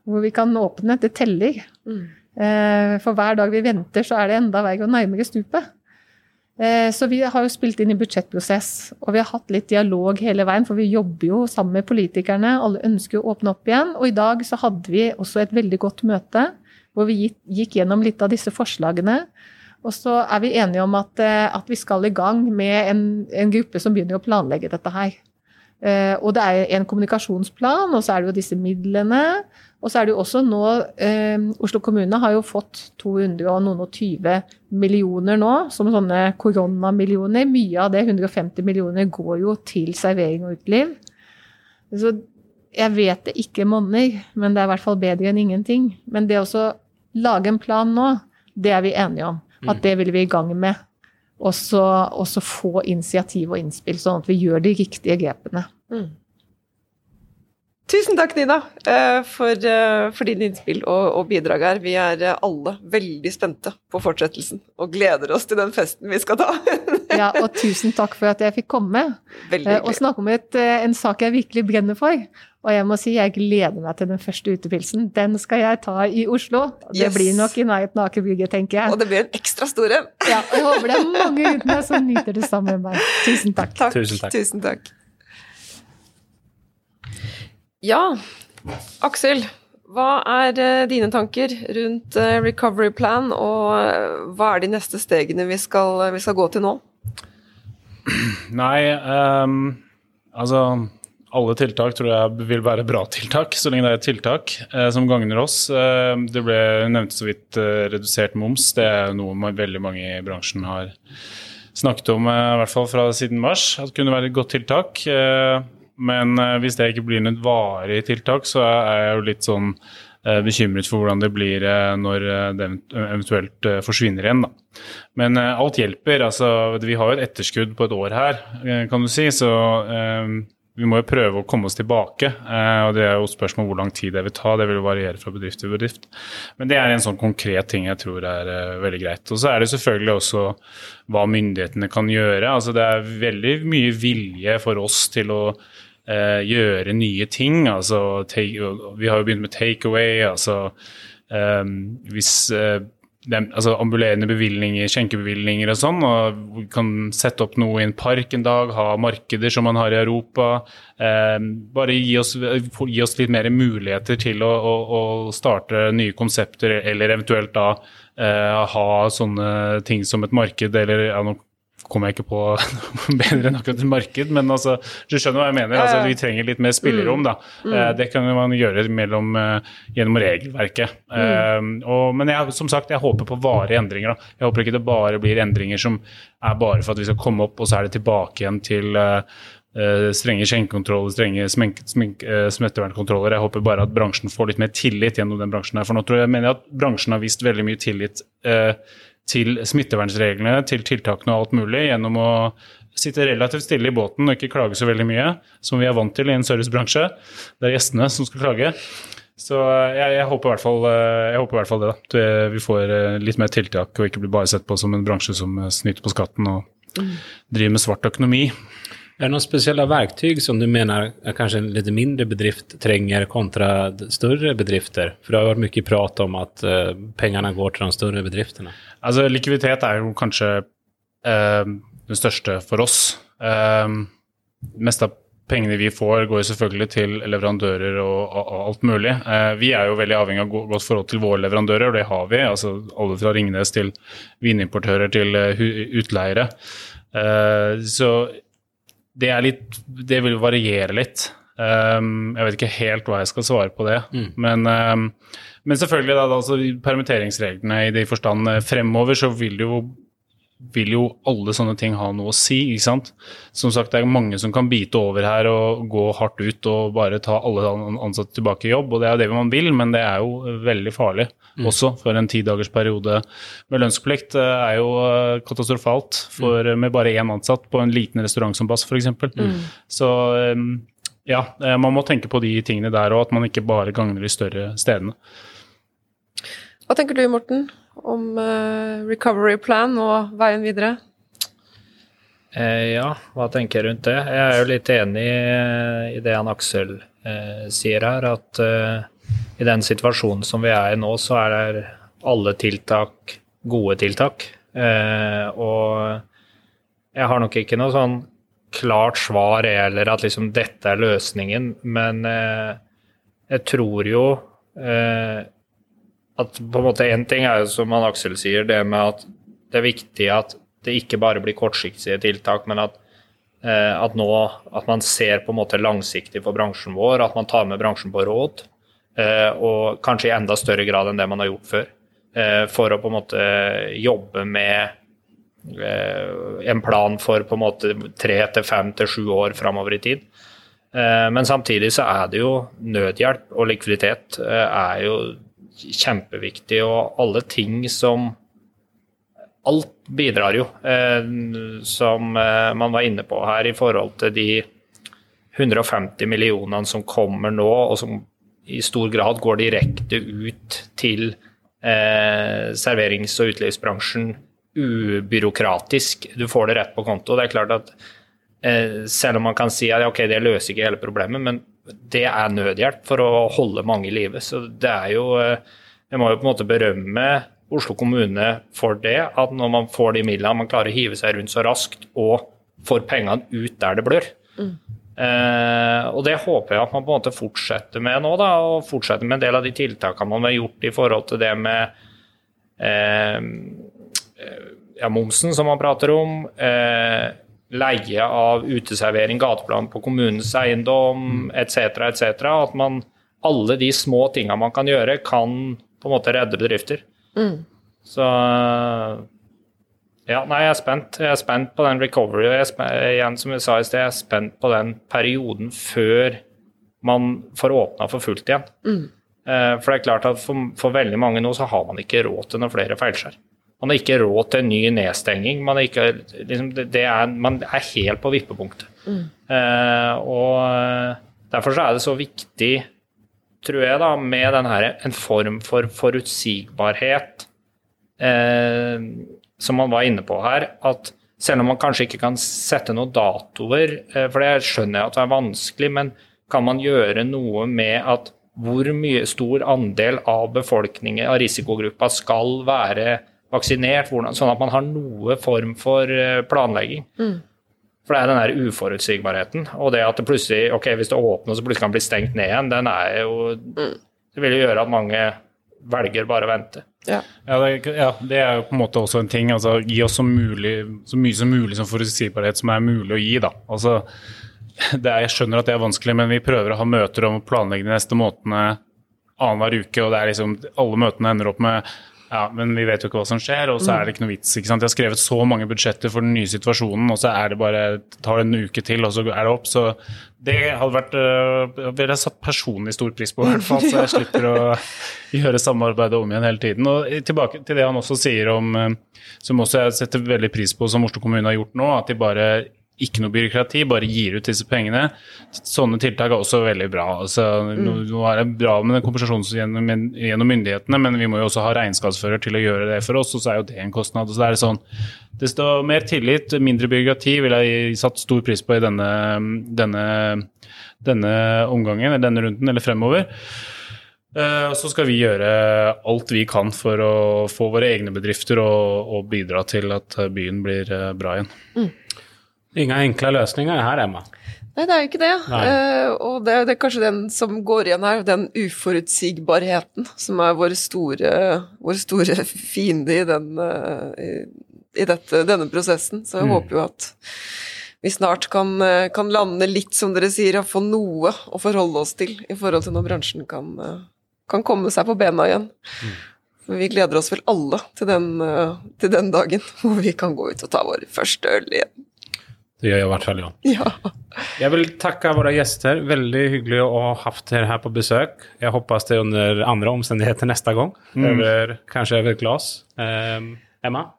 hvor vi kan åpne, det teller. Mm. Eh, for hver dag vi venter, så er det enda verre og nærmere stupet. Eh, så vi har jo spilt inn i budsjettprosess, og vi har hatt litt dialog hele veien, for vi jobber jo sammen med politikerne. Alle ønsker å åpne opp igjen. Og i dag så hadde vi også et veldig godt møte hvor vi gikk, gjennom litt av disse forslagene. Og så er vi enige om at, eh, at vi skal i gang med en, en gruppe som begynner å planlegge dette her. Eh, og det er en kommunikasjonsplan, og så er det jo disse midlene. Og så er det jo også nå eh, Oslo kommune har jo fått 200 og noen og 20 millioner nå, som sånne koronamillioner. Mye av det, 150 millioner, går jo til servering og uteliv. Så jeg vet det ikke monner, men det er i hvert fall bedre enn ingenting. Men det å lage en plan nå, det er vi enige om. At det vil vi i gang med. Og så få initiativ og innspill, sånn at vi gjør de riktige grepene. Mm. Tusen takk, Nina, eh, for, eh, for dine innspill og, og bidrag her. Vi er eh, alle veldig spente på fortsettelsen og gleder oss til den festen vi skal ta. *laughs* Ja, og tusen takk for at jeg fikk komme Veldig og snakke om et, en sak jeg virkelig brenner for. Og jeg må si jeg gleder meg til den første utepilsen. Den skal jeg ta i Oslo. Det Yes. blir nok i nærheten av Aker Brygge, tenker jeg. Og det blir en ekstra stor en. Ja, og jeg håper det er mange rundt meg som nyter det sammen med meg. Tusen takk. Takk. Tusen takk. Tusen takk. Ja, Aksel. Hva er eh, dine tanker rundt eh, recovery plan, og eh, hva er de neste stegene vi skal, vi skal gå til nå? *clears throat* Nei, um, altså alle tiltak tror jeg vil være bra tiltak, så lenge det er tiltak eh, som gagner oss. Eh, det ble nevnt så vidt eh, redusert moms. Det er noe man, veldig mange i bransjen har snakket om, i hvert fall fra siden mars, at det kunne være et godt tiltak. Men eh, hvis det ikke blir noe varig tiltak, så er jeg jo litt sånn eh, bekymret for hvordan det blir eh, når det eventuelt forsvinner igjen. da. Men alt hjelper. altså Vi har jo et etterskudd på et år her, kan du si. Så vi må jo prøve å komme oss tilbake. og Det er jo spørsmål hvor lang tid det vil ta. Det vil jo variere fra bedrift til bedrift. Men det er en sånn konkret ting jeg tror er veldig greit. Og så er det selvfølgelig også hva myndighetene kan gjøre. altså Det er veldig mye vilje for oss til å eh, gjøre nye ting. altså take, Vi har jo begynt med takeaway. altså eh, Hvis eh, dem, altså ambulerende bevilgninger, skjenkebevilgninger og sånn. og Vi kan sette opp noe i en park en dag, ha markeder som man har i Europa. Eh, bare gi oss, gi oss, litt mer muligheter til å, å, å starte nye konsepter, eller eventuelt da eh, ha sånne ting som et marked, eller ja, noe kommer jeg ikke på noe *laughs* bedre enn akkurat et marked, men altså, du skjønner hva jeg mener. Altså, vi trenger litt mer spillerom. da. Mm. Eh, det kan man gjøre mellom, eh, gjennom regelverket. Mm. Uh, og, men jeg, som sagt, jeg håper på varige endringer. da. Jeg håper ikke det bare blir endringer som er bare for at vi skal komme opp, og så er det tilbake igjen til uh, strenge skjenkekontroller, strenge smittevernkontroller. Jeg håper bare at bransjen får litt mer tillit gjennom den bransjen her. For nå tror jeg, mener jeg at bransjen har vist veldig mye tillit uh, til smittevernreglene, til tiltakene og alt mulig, gjennom å sitte relativt stille i båten og ikke klage så veldig mye, som vi er vant til i en servicebransje. Det er gjestene som skal klage. Så jeg, jeg, håper, i hvert fall, jeg håper i hvert fall det. da. Vi får eh, litt mer tiltak og ikke blir bare sett på som en bransje som snyter på skatten og driver med svart økonomi. Er det noen spesielle verktøy som du mener er kanskje en litt mindre bedrift trenger kontra større bedrifter? For det har vært mye prat om at uh, pengene går til de større bedriftene. Altså, likviditet er jo kanskje uh, den største for oss. Uh, mest av pengene vi får, går jo selvfølgelig til leverandører og, og, og alt mulig. Eh, vi er jo veldig avhengig av godt forhold til våre leverandører, og det har vi. altså Alle fra Ringnes til vinimportører til utleiere. Eh, så det er litt Det vil variere litt. Um, jeg vet ikke helt hva jeg skal svare på det. Mm. Men, um, men, selvfølgelig, da, altså, permitteringsreglene i de forstand eh, fremover, så vil jo vil jo alle sånne ting ha noe å si. ikke sant? Som sagt, Det er mange som kan bite over her og gå hardt ut og bare ta alle ansatte tilbake i jobb. og Det er jo det man vil, men det er jo veldig farlig mm. også. For en tidagersperiode med lønnsplikt Det er jo eh, katastrofalt for, mm. med bare én ansatt på en liten restaurant som Bass f.eks. Mm. Så ja, eh, man må tenke på de tingene der òg, at man ikke bare gagner de større stedene. Hva tenker du, Morten? Om uh, recovery plan og veien videre? Eh, ja, hva tenker jeg rundt det? Jeg er jo litt enig i det han Aksel eh, sier her, at eh, i den situasjonen som vi er i nå, så er det alle tiltak gode tiltak. Eh, og jeg har nok ikke noe sånn klart svar eller at liksom dette er løsningen, men eh, jeg tror jo at på en måte en ting er jo som han Aksel sier, det med at det er viktig at det ikke bare blir kortsiktige tiltak, men at, eh, at nå at man ser på en måte langsiktig for bransjen vår, at man tar med bransjen på råd. Eh, og kanskje i enda større grad enn det man har gjort før. Eh, for å på en måte jobbe med eh, en plan for på en måte tre til fem til sju år framover i tid. Eh, men samtidig så er det jo nødhjelp og likviditet eh, er jo kjempeviktig, og alle ting som Alt bidrar jo, eh, som eh, man var inne på her, i forhold til de 150 millionene som kommer nå, og som i stor grad går direkte ut til eh, serverings- og utelivsbransjen ubyråkratisk. Du får det rett på konto. Det er klart at selv om man kan si at ok, det løser ikke hele problemet, men det er nødhjelp for å holde mange i live. Så det er jo eh, Jeg må jo på en måte berømme Oslo kommune for det, at når man får de midlene, man klarer å hive seg rundt så raskt og får pengene ut der det blør. Mm. Eh, og det håper jeg at man på en måte fortsetter med nå, da, og fortsetter med en del av de tiltakene man har gjort i forhold til det med eh, ja, momsen som man prater om. Eh, leie av uteservering, gateplan på kommunens eiendom etc., etc. At man alle de små tinga man kan gjøre, kan på en måte redde bedrifter. Mm. Så ja, nei, jeg er spent. Jeg er spent på den recovery. Jeg er spent, igjen, som jeg sa i sted, jeg er spent på den perioden før man får åpna for fullt igjen. Mm. Eh, for det er klart at for, for, veldig mange nå så har man ikke råd til noen flere feilskjær. Man har ikke råd til en ny nedstenging. Man er, ikke, liksom, det er, man er helt på vippepunktet. Mm. Eh, og eh, Derfor er det så viktig, tror jeg, da, med denne, en form for forutsigbarhet, eh, som man var inne på her. at selv om man kanskje ikke kan sette noen datoer, eh, for det skjønner jeg at det er vanskelig, men kan man gjøre noe med at hvor mye stor andel av befolkningen av risikogruppa skal være vaksinert, hvordan, sånn at man har noe form for eh, planlegging. Mm. For det er den der uforutsigbarheten. Og det at det plutselig, ok, hvis det åpner, så plutselig kan det bli stengt ned igjen, den er jo Det vil jo gjøre at mange velger bare å vente. Ja. Ja det, ja, det er jo på en måte også en ting. altså Gi oss så, mulig, så mye som mulig som forutsigbarhet som er mulig å gi. da. Altså, det er, Jeg skjønner at det er vanskelig, men vi prøver å ha møter om å planlegge de neste månedene annenhver uke, og det er liksom, alle møtene ender opp med ja, men vi vet jo ikke hva som skjer, og så er det ikke noe vits. ikke sant? De har skrevet så mange budsjetter for den nye situasjonen, og så er det bare, tar det en uke til, og så er det opp. Så det hadde vært øh, ville satt personlig stor pris på, i hvert fall, så jeg slipper å *laughs* gjøre samarbeidet om igjen hele tiden. Og tilbake til det han også sier om, øh, som også jeg setter veldig pris på, som Oslo kommune har gjort nå, at de bare ikke noe byråkrati, bare gir ut disse pengene. Sånne tiltak er også veldig bra. Altså, nå, nå er det bra med den kompensasjonen gjennom, gjennom myndighetene, men vi må jo også ha regnskapsfører til å gjøre det for oss, og så er jo det en kostnad. Så det er sånn, Desto mer tillit, mindre byråkrati, vil jeg satt stor pris på i denne, denne, denne omgangen, eller denne runden, eller fremover. Eh, så skal vi gjøre alt vi kan for å få våre egne bedrifter og, og bidra til at byen blir eh, bra igjen. Inga enkle løsninger her, Emma. Nei, det er jo ikke det. Eh, og det, det er kanskje den som går igjen her, den uforutsigbarheten som er vår store, vår store fiende i, den, uh, i, i dette, denne prosessen. Så jeg Mm. håper jo at vi snart kan, eh, kan lande litt, som dere sier, og få noe å forholde oss til i forhold til når bransjen kan, kan komme seg på bena igjen. For vi gleder oss vel alle til den, til den dagen hvor vi kan gå ut og ta vår første øl igjen. Det gjør i hvert fall jeg. Ja. Jeg vil takke våre gjester. Veldig hyggelig å ha hatt dere her på besøk. Jeg håper det er under andre omstendigheter neste gang. Over, kanskje over et glass. Um, Emma?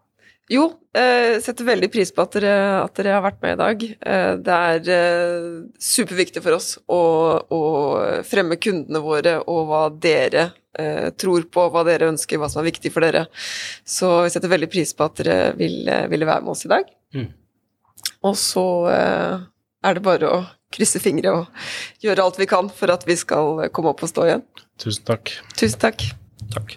Jo, jeg setter veldig pris på at dere, at dere har vært med i dag. Eh, det er eh, superviktig for oss å, å fremme kundene våre og hva dere eh, tror på, hva dere ønsker, hva som er viktig for dere. Så vi setter veldig pris på at dere ville, ville være med oss i dag. Mm. Og så eh, er det bare å krysse fingre og gjøre alt vi kan for at vi skal komme opp og stå igjen. Tusen takk. Tusen takk. Takk.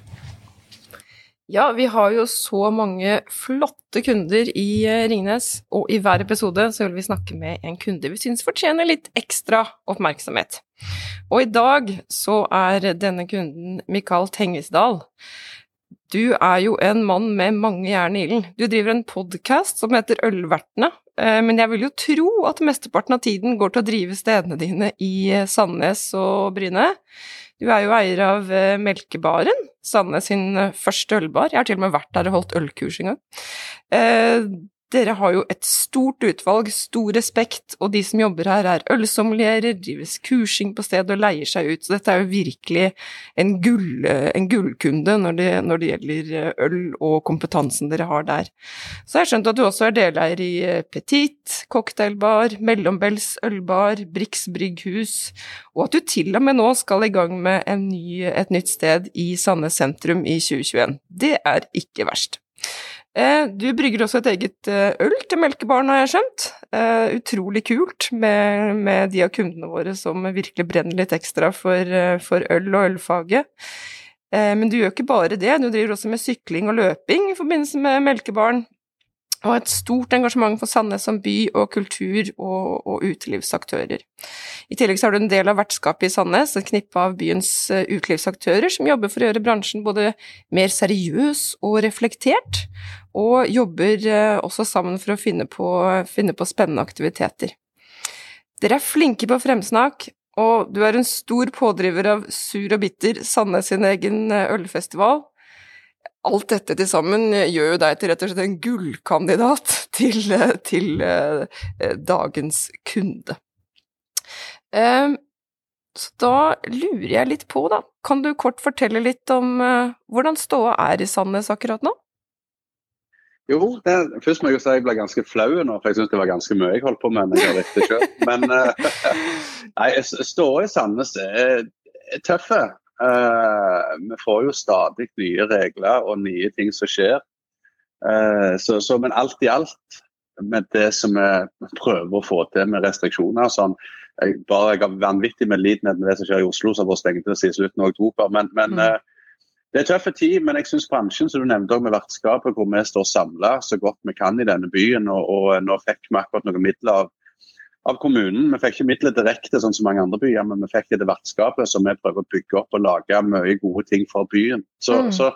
Ja, vi har jo så mange flotte kunder i eh, Ringnes, og i hver episode så vil vi snakke med en kunde vi syns fortjener litt ekstra oppmerksomhet. Og i dag så er denne kunden Mikael Tengesdal. Du er jo en mann med mange jern i ilden. Du driver en podkast som heter Ølvertene, eh, men jeg vil jo tro at mesteparten av tiden går til å drive stedene dine i eh, Sandnes og Bryne. Du er jo eier av eh, Melkebaren, Sandnes sin første ølbar. Jeg har til og med vært der og holdt ølkurs en gang. Dere har jo et stort utvalg, stor respekt, og de som jobber her er ølsommelierer, drives kursing på stedet og leier seg ut, så dette er jo virkelig en, gull, en gullkunde når det, når det gjelder eh, øl og kompetansen dere har der. Så jeg har skjønt at du også er deleier i eh, Petit, cocktailbar, Mellombels ølbar, Brix brygghus, og at du til og med nå skal i gang med ny, et nytt sted i Sandnes sentrum i 2021. Det er ikke verst. Eh, Du brygger også et eget eh, øl til melkebaren, har jeg skjønt. Eh, Utrolig kult med, med de av kundene våre som virkelig brenner litt ekstra for, for øl og ølfaget. Men du gjør ikke bare det, du driver også med sykling og løping i forbindelse med melkebaren. Og et stort engasjement for Sandnes som by og kultur og, og utelivsaktører. I tillegg er du en del av vertskapet i Sandnes, et knippe av byens eh, utelivsaktører som jobber for å gjøre bransjen både mer seriøs og reflektert, og jobber eh, også sammen for å finne på, finne på spennende aktiviteter. Dere er flinke på fremsnakk, og du er en stor pådriver av Sur og bitter, Sandnes sin egen eh, ølfestival. Alt dette til sammen gjør jo deg til rett og slett en gullkandidat til, til eh, dagens kunde. Eh, så da lurer jeg litt på, da, kan du kort fortelle litt om eh, hvordan ståa er i Sandnes akkurat nå? Jo, det, først må jeg jo si jeg ble ganske flau nå, for jeg syns det var ganske mye jeg holdt på med. Men jeg. Men eh, *laughs* nei, ståa i Sandnes er tøffe. Eh, vi får jo stadig nye regler og nye ting som skjer. Eh, så, så, men alt i alt med det som vi prøver å få til med restriksjoner. sånn. Jeg, bare, jeg har vanvittig medlidenhet med det som skjer i Oslo, som har vært stengt siden slutten av oktober. Men, men Mm. eh, det er tøffe tid, men jeg syns bransjen som du nevnte med vertskapet, hvor vi står samla så godt vi kan i denne byen, og, og nå fikk vi akkurat noen midler av, av kommunen. Vi fikk ikke midler direkte, sånn som mange andre byer, men vi fikk det til vertskapet, så vi prøver å bygge opp og lage mye gode ting for byen. Så, Mm. så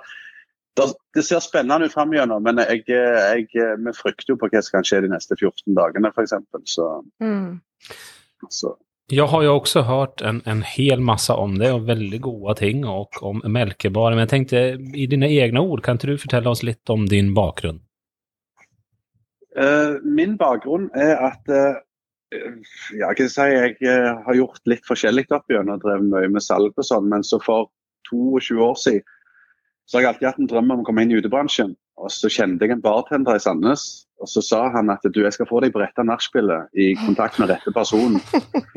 det, det ser spennende ut framover, men jeg, jeg, vi frykter jo på hva som kan skje de neste 14 dagene, f.eks. Så, Mm. så Jag har ju också hört en, en hel massa om det og veldig gode ting og om Melkebar. Men jeg tenkte, i dine egne ord, kan ikke du fortelle oss litt om din bakgrunn? Uh, min bakgrunn er at eh, ja, jeg kan si, jeg eh, har gjort litt forskjellig opp igjen og drevet mye med salg og sånn, men så for 22 år siden så har jeg alltid hatt en drøm om å komme inn i utebransjen. Og så kjente jeg en bartender i Sandnes, og så sa han at du, jeg skal få deg på rette nachspielet i kontakt med rette person.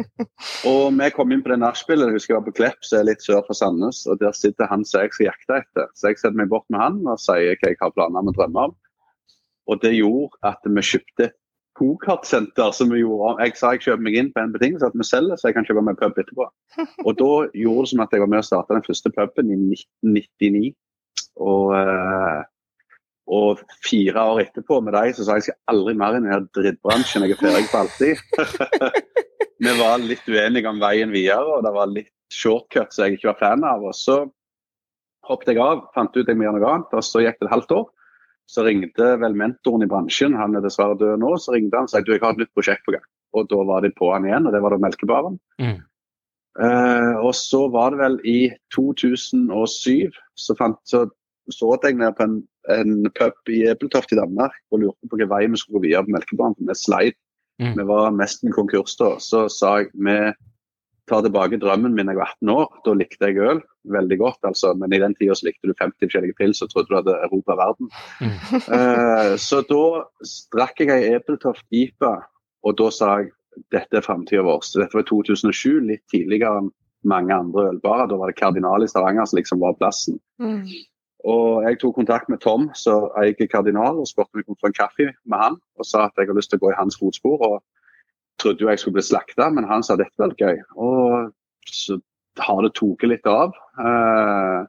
*laughs* og vi kom inn på det nachspielet, jeg husker jeg var på Klepp, som er litt sør for Sandnes, og der sitter han som jeg skal jakte etter. Så jeg setter meg bort med han og sier hva jeg har planer om å drømme om. Og det gjorde at vi kjøpte et go-kartsenter som vi gjorde. Jeg sa jeg kjøper meg inn på en betingelse at vi selger, så jeg kan kjøpe meg pub etterpå. *laughs* Og da gjorde det som at jeg var med og starta den første puben i 1999. Og, eh, og fire år etterpå med deg, så sa jeg jeg skal aldri mer inn i den drittbransjen. Jeg er ferdig for alltid. *laughs* vi var litt uenige om veien videre, og det var litt shortcut som jeg ikke var fan av. Og så hoppet jeg av, fant ut jeg må gjøre noe annet, og så gikk det et halvt år. Så ringte vel mentoren i bransjen, han er dessverre død nå, så ringte han og sa du, jeg har et nytt prosjekt på gang. Og da var de på han igjen, og det var da Melkebaren. Mm. Uh, og så var det vel i 2007 så, fant, så, så jeg ned på en, en pub i Ebeltoft i Danmark og lurte på hvilken vei vi skulle gå videre på Melkebaren. med Vi sleit. Mm. Vi var nesten konkurs da. Så sa jeg vi tar tilbake drømmen min jeg var 18 år. Da likte jeg øl veldig godt, altså. Men i den tida likte du 50 forskjellige pils og trodde du hadde erobra verden. Mm. Eh, så da drakk jeg ei Ebeltoft IPA, og da sa jeg dette er framtida vår. Så dette var 2007, litt tidligere enn mange andre ølbarer. Da var det Kardinal i Stavanger som liksom var plassen. Mm. Og jeg tok kontakt med Tom, som eier Kardinal, og spurte om jeg kunne få en kaffe med han. Og sa at jeg har lyst til å gå i hans fotspor. og trodde jo jeg skulle bli slakta, men han sa dette var litt gøy. Og så har det tatt litt av. Eh,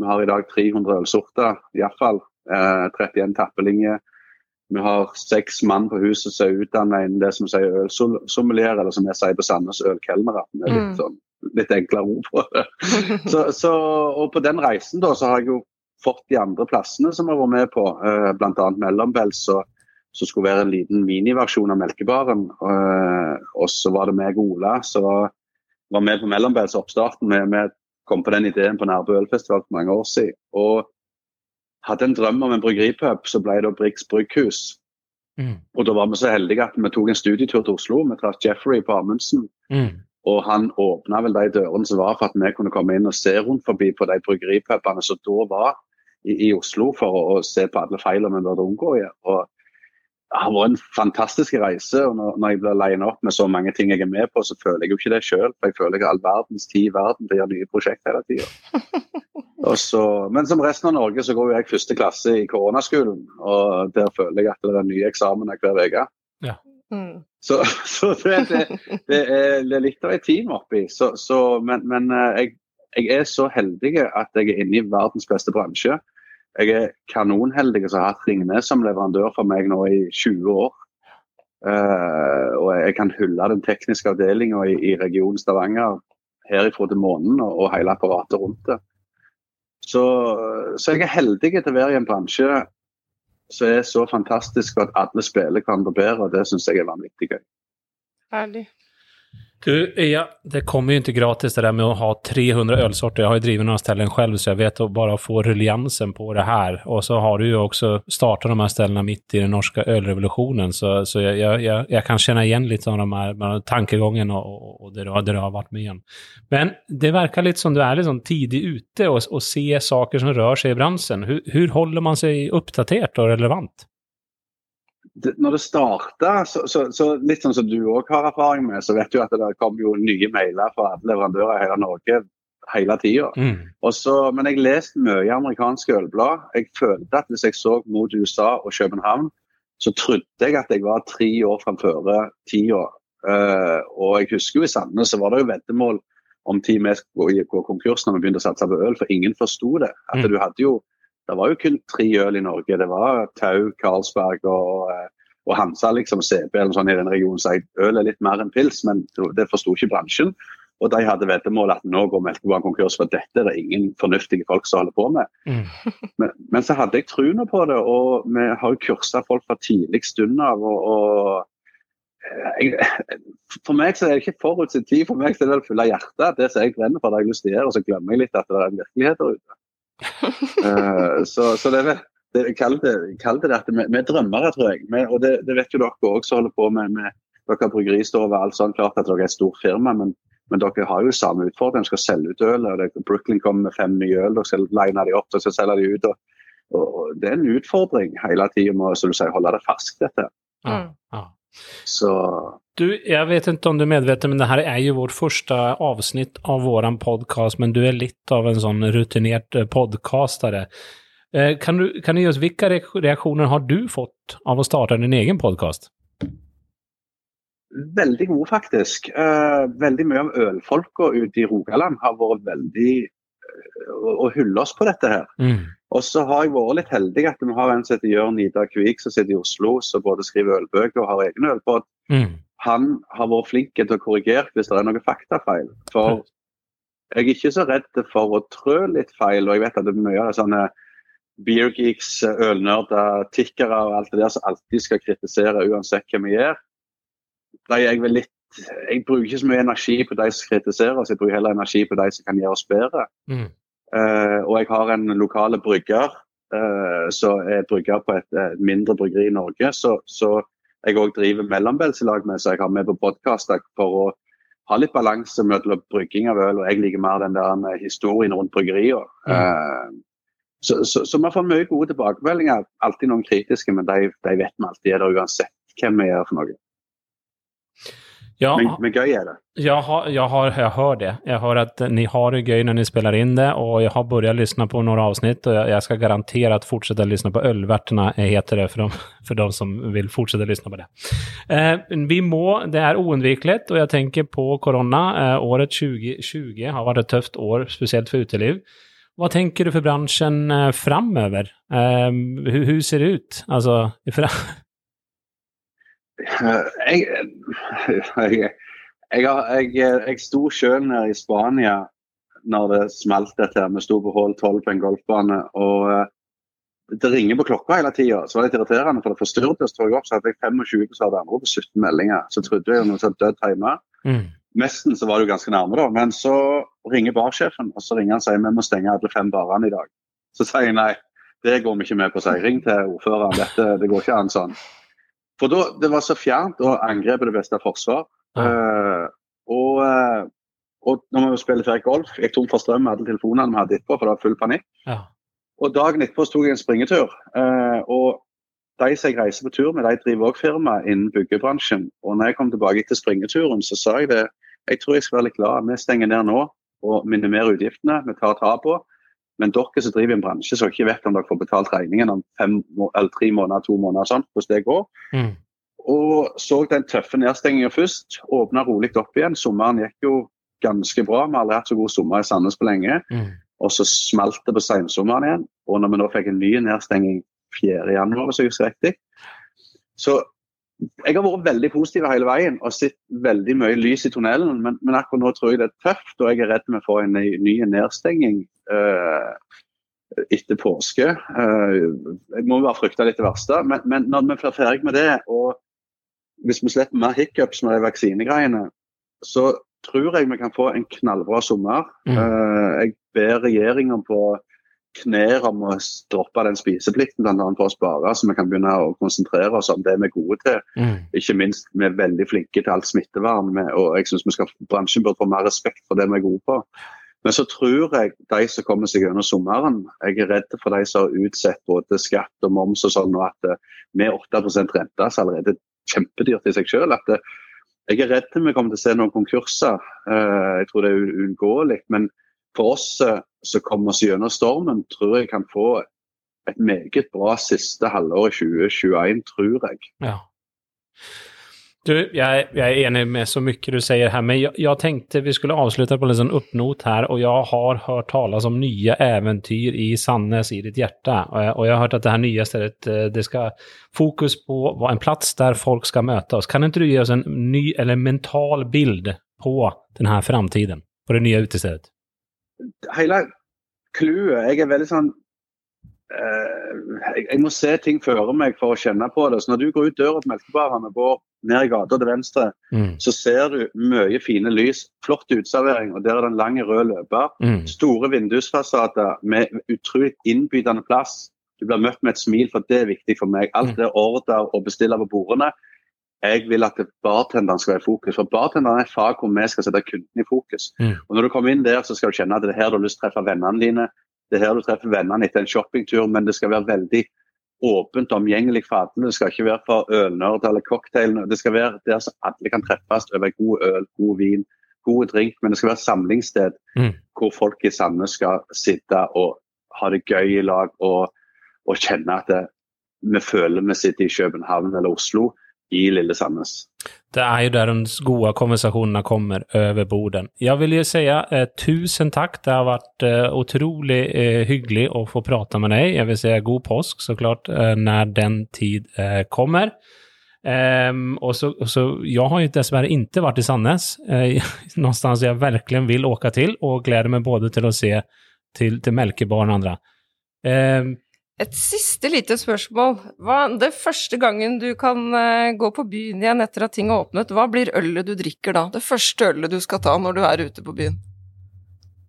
vi har i dag 300 ølsorter, iallfall. Eh, 31 tappelinjer. Vi har seks mann på huset som er utdannet innen det som sier ølsommelier, eller som jeg sier på Sandnes, ølkelnere. Det er Mm. litt, sånn, litt enklere ord på det. *laughs* Så, så, og på den reisen da, så har jeg jo fått de andre plassene som jeg har vært med på, eh, bl.a. Mellombels, som skulle være en liten miniversjon av Melkebaren. Eh, og så var det meg og Ola som var med på Mellombels oppstarten. Vi, kom på den ideen på Nærbø ølfestival for mange år siden. Og hadde en drøm om en bryggeripub, så ble det Briggs brygghus. Mm. Og da var vi så heldige at vi tok en studietur til Oslo. Vi traff Jeffrey på Amundsen. Mm. Og han åpna vel de dørene som var for at vi kunne komme inn og se rundt forbi på de bryggeripubene som da var i, i Oslo, for å, å se på alle feilene vi burde unngå. Ja. Og har vært en fantastisk reise. og Når, når jeg blir leina opp med så mange ting jeg er med på, så føler jeg jo ikke det sjøl. Jeg føler jeg har all verdens tid i verden til å gjøre nye prosjekter hele tida. *laughs* Men som resten av Norge så går jo jeg første klasse i koronaskolen. Og der føler jeg at det er nye eksamener hver uke. Mm. Så, så det, det, det, er, det er litt av et team oppi. Så, så, men men eh, jeg, jeg, er så heldig at jeg er inne i verdens beste bransje. Jeg er kanonheldig som har hatt Ringnes som leverandør for meg nå i 20 år. Uh, og jeg kan hylle den tekniske avdelinga i, i regionen Stavanger herifra til månen og, og hele apparatet rundt det. Så, så jeg er heldig til å være i en bransje som er så fantastisk at alle spiller hverandre bedre, og det syns jeg er vanvittig gøy. Herlig. Du, ja, det kommer ju inte gratis det där med att ha 300 ölsorter. Jag har ju drivit några ställen själv så jag vet att bara få ruljansen på det här. Och så har du ju också startat de här ställena mitt i den norska ölrevolutionen. Så, så jag, jag, jag, kan känna igen lite av de här, tankegången och, och det, du har, det du har varit med om. Men det verkar lite som du är liksom tidig ute och, och ser saker som rör sig i branschen. Hur, hur håller man sig uppdaterat och relevant? Når det starta, så, så, så litt sånn som du òg har erfaring med, så vet du at det kom jo nye mailer fra alle leverandører i hele Norge hele tida. Mm. Men jeg leste mye amerikanske ølblad. Jeg følte at hvis jeg så mot USA og København, så trodde jeg at jeg var tre år framfor tida. Uh, og jeg husker jo i Sandnes så var det jo veddemål om tid vi skulle gå konkurs når vi begynte å satse på øl, for ingen forsto det. At du hadde jo, Det var jo kun tre øl i Norge. Det var Tau, Carlsberg og, og Hansa, liksom, CB eller sånn i den regionen. Så øl er litt mer enn pils, men det forsto ikke bransjen. Og de hadde veddemål at nå går Melkebanen konkurs, for dette er det ingen fornuftige folk som holder på med. Mm. *laughs* Men, men, så hadde jeg trua på det, og vi har jo kursa folk fra tidlig stund av. og, og jeg, for meg så er det ikke forutsett tid, for meg så er det full av hjertet. Det som jeg brenner for, det jeg lyst til å gjøre, og så glemmer jeg litt at det er en virkelighet der ute. Uh, *laughs* så, så, det er det, Kall det, kall det dette. vi, er drømmere, tror jeg. Vi, og det, det, vet jo dere òg som holder på med, med dere har bryggeristove og alt sånt. Klart at dere er et stort firma, men, men dere har jo samme utfordring. Dere skal selge ut øl. og Brooklyn kommer med fem nye øl, dere skal line de opp og så selge de ut. Og, og, Det er en utfordring hele tida med å holde det ferskt, dette. Ja, ja. Så... Du, jeg vet ikke om du er medveten, men det her er jo vårt første avsnitt av vår podkast, men du er litt av en sånn rutinert podcastare. Eh, kan du, kan du gi oss hvilke reaksjoner har du fått av å starte din egen podkast? Veldig gode, faktisk. Uh, veldig mye av ølfolka ute i Rogaland har vært veldig å hylle oss på dette her. Mm. Og så har jeg vært litt heldig at vi har en som heter Jørn Nidar Kvik, som sitter i Oslo, som både skriver ølbøker og har egen ølpod. Mm. Han har vært flink til å korrigere hvis det er noen faktafeil. For jeg er ikke så redd for å trø litt feil, og jeg vet at det er mye av sånne beer geeks, ølnerder, tikkere og alt det der som alltid skal kritisere uansett hva vi gjør. Da er jeg vel litt jeg bruker ikke så mye energi på de som kritiserer oss, jeg bruker heller energi på de som kan gjøre oss bedre. Mm. Uh, og jeg har en lokale brygger uh, som er brygger på et, et, mindre bryggeri i Norge. Så, så jeg òg driver mellombelselag med, så jeg har med på podkaster for å ha litt balanse mellom brygging av øl, og jeg liker mer den der med historien rundt bryggeriene. Mm. Uh, så, så, så, vi får mye gode tilbakemeldinger. Alltid noen kritiske, men de, de vet vi alltid er der uansett hvem vi gjør for noe. Ja, men, men gøy er det. Jeg, har, jeg, har, jeg hører det. Jeg hører at ni har det gøy når ni spiller inn det, og jeg har begynt å lytte på noen avsnitt, og jeg, jeg skal garantere at fortsette å lytte på Ølvertene, heter det for dem, *laughs* for dem som vil fortsette å lytte på det. Eh, vi må, det er uunngåelig, og jeg tenker på korona. Eh, året 2020 har vært et tøft år, spesielt for uteliv. Hva tenker du for bransjen eh, framover? Eh, hvordan ser det ut? Altså, *laughs* jeg, jeg, jeg, jeg sto sjøl nede i Spania når det smalt dette. Vi sto på hull 12 på en golfbane. og uh, Det ringer på klokka hele tida. Så var det litt irriterende, for det forstyrret oss. Jeg opp, så hadde jeg 25 så hadde andre på 17 meldinger. Så trodde jeg noe sånt dødt hjemme. Mm. Mesten så var det jo ganske nærme, da. Men så ringer barsjefen, og så ringer han og sier vi må stenge alle fem barene i dag. Så sier jeg nei, det går vi ikke med på. Så jeg ring til ordføreren. Dette, det går ikke an sånn. For da, Det var så fjernt, og angrep er det beste forsvar. Ja. Uh, og, uh, og når vi spiller ferdig golf, jeg tom for strøm med alle telefonene vi hadde etterpå, for det var full panikk. Ja. Og Dagen etterpå tok jeg en springetur. Uh, og De som jeg reiser på tur med, de driver også firma innen byggebransjen. Og når jeg kom tilbake etter springeturen, så sa jeg det. Jeg tror jeg skal være litt glad. Vi stenger ned nå og minimerer utgiftene. Vi tar tapene. Men dere som driver i en bransje som ikke vet om dere får betalt regningen om fem, eller tre måneder, to måneder, sånn, hvordan det går. Mm. Og så den tøffe nedstengingen først. Åpna rolig opp igjen. Sommeren gikk jo ganske bra. Vi har aldri hatt så god sommer i Sandnes på lenge. Mm. Og så smalt det på sensommeren igjen. Og når vi nå fikk en ny nedstenging 4.1, hvis jeg husker riktig. Så jeg har vært veldig positiv hele veien og sett veldig mye lys i tunnelen. Men, men, akkurat nå tror jeg det er tøft, og jeg er redd vi får en ny nedstenging uh, etter påske. Uh, jeg må bare frykte litt det verste. Men, men når vi blir ferdig med det, og hvis vi slipper mer hiccups med de vaksinegreiene, så tror jeg vi kan få en knallbra sommer. Mm. Uh, jeg ber regjeringa på knær om å droppe den spiseplikten annet for å spare, så vi kan begynne å konsentrere oss om det vi er gode til. Mm. Ikke minst vi er veldig flinke til alt smittevern, og jeg synes bransjen bør få mer respekt for det vi er gode på. Men så tror jeg de som kommer seg gjennom sommeren, jeg er redd for de som har utsatt både skatt og moms og sånn, og at eh, med 8% rente så allerede kjempedyrt i seg. At eh, jeg er redd til vi kommer til å se noen konkurser. Eh, jeg tror det er uunngåelig. Men for oss som kommer oss gjennom stormen, tror jeg kan få et meget bra siste halvår i 2021, tror jeg. Ja. Du, jeg, jeg er enig med så mye du sier her, men jeg, jeg tenkte vi skulle avslutte på en sånn oppnot her, og jeg har hørt tales om nye eventyr i Sandnes i ditt hjerte. Og jeg, har hørt at det her nye stedet eh, det skal fokus på en plass der folk skal møte oss. Kan ikke du gi oss en ny eller mental bild på denne framtiden, på det nye utestedet? Hele clouet Jeg er veldig sånn eh, jeg, må se ting føre meg for å kjenne på det. Så når du går ut døra til melkebarene og går ned i gata til venstre, Mm. så ser du mye fine lys. Flott uteservering, og der er det en lang rød løper. Mm. Store vindusfasader med utrolig innbydende plass. Du blir møtt med et smil, for det er viktig for meg. Alt det order og bestille på bordene. Jeg vil at bartenderen skal være i fokus. For bartenderen er et fag hvor vi skal sette kunden i fokus. Mm. Og Når du kommer inn der, så skal du kjenne at det er her du har lyst til å treffe vennene dine. Det er her du treffer vennene etter en shoppingtur, men det skal være veldig åpent og omgjengelig for alle. Det skal ikke være for ølnerder eller cocktailene. Det skal være der så alle kan treffes over god øl, god vin, god drink. Men det skal være et samlingssted Mm. hvor folk i Sandnes skal sitte og ha det gøy i lag og, og kjenne at det, vi føler vi sitter i København eller Oslo i lille Sandnes. Det er jo der de gode konversasjonene kommer over borden. Jeg vil jo si eh, tusen takk. Det har vært eh, utrolig eh, hyggelig å få prate med deg. Jeg vil si god påsk, så klart, eh, når den tid eh, kommer. Um, og så, og så, jeg har jo dessverre ikke vært i Sandnes. Eh, *laughs* någonstans jeg virkelig vil åke til, og gleder meg både til å se til, til Melkebarn og andre. Ehm, Et siste lite spørsmål. Hva, det første gangen du kan eh, gå på byen igjen etter at ting har åpnet, hva blir ølet du drikker da? Det første ølet du skal ta når du er ute på byen?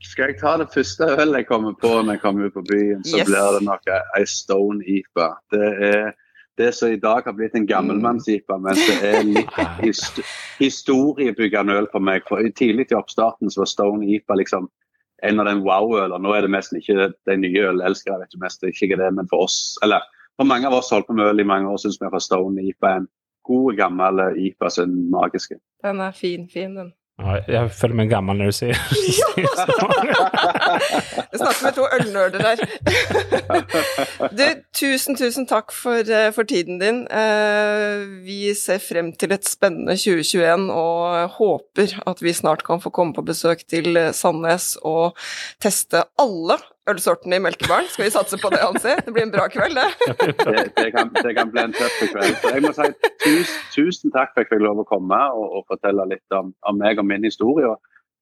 Skal jeg ta det første ølet jeg kommer på når jeg kommer ut på byen, så Yes. blir det nok ei Stone IPA. Det er det som i dag har blitt en gammelmannsjipa, men det er litt *laughs* hist historiebyggende øl for meg. For Tidlig i oppstarten så var Stone IPA liksom en av den wow-ølene. Nå er det nesten ikke de nye ølelskere, vet ikke mest, ikke det, men for oss, eller for mange av oss holdt på med øl i mange år, syns vi at Stone IPA en god, gammel IPA som er magiske. Den er fin, fin, den. Ja, jeg føler meg gammel når du sier *laughs* Jeg snakker med to ølnerder der. *laughs* Du, tusen, tusen takk for, eh, for tiden din. Eh, Vi ser frem til et spennende 2021 og håper at vi snart kan få komme på besøk til Sandnes og teste alle ølsortene i Melkebaren. Skal vi satse på det, Hansi? Det blir en bra kveld, det. *laughs* det, det, kan, det kan bli en tøff kveld. Så jeg må si tusen, tusen takk for at jeg fikk lov å komme og, og fortelle litt om, om meg og min historie.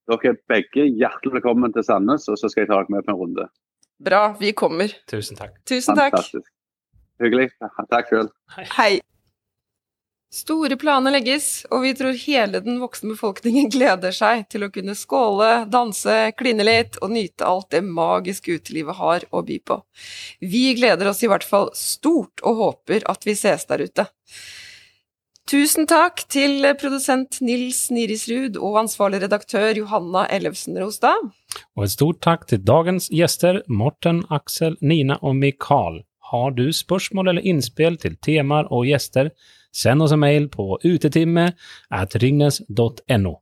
Dere er begge hjertelig velkommen til Sandnes, og så skal jeg ta dere med på en runde. Bra, vi kommer. Tusen takk. Tusen takk. Fantastisk. Hyggelig. Takk sjøl. Hei. Store planer legges, og vi tror hele den voksne befolkningen gleder seg til å kunne skåle, danse, kline litt og nyte alt det magiske utelivet har å by på. Vi gleder oss i hvert fall stort og håper at vi ses der ute. Tusen takk til produsent Nils Nirisrud og ansvarlig redaktør Johanna Ellefsen Rostad. Og et stort takk til dagens gjester Morten, Aksel, Nina og Mikael. Har du spørsmål eller innspill til temaer og gjester, send oss en mail på utetimme at ringnes.no.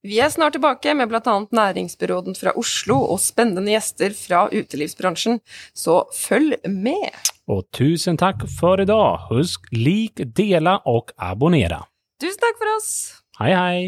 Vi er snart tilbake med bl.a. Næringsbyråden fra Oslo og spennende gjester fra utelivsbransjen, så følg med! Og tusen takk for i dag. Husk lik, dela og abonnere. Tusen takk for oss! Hei, hei!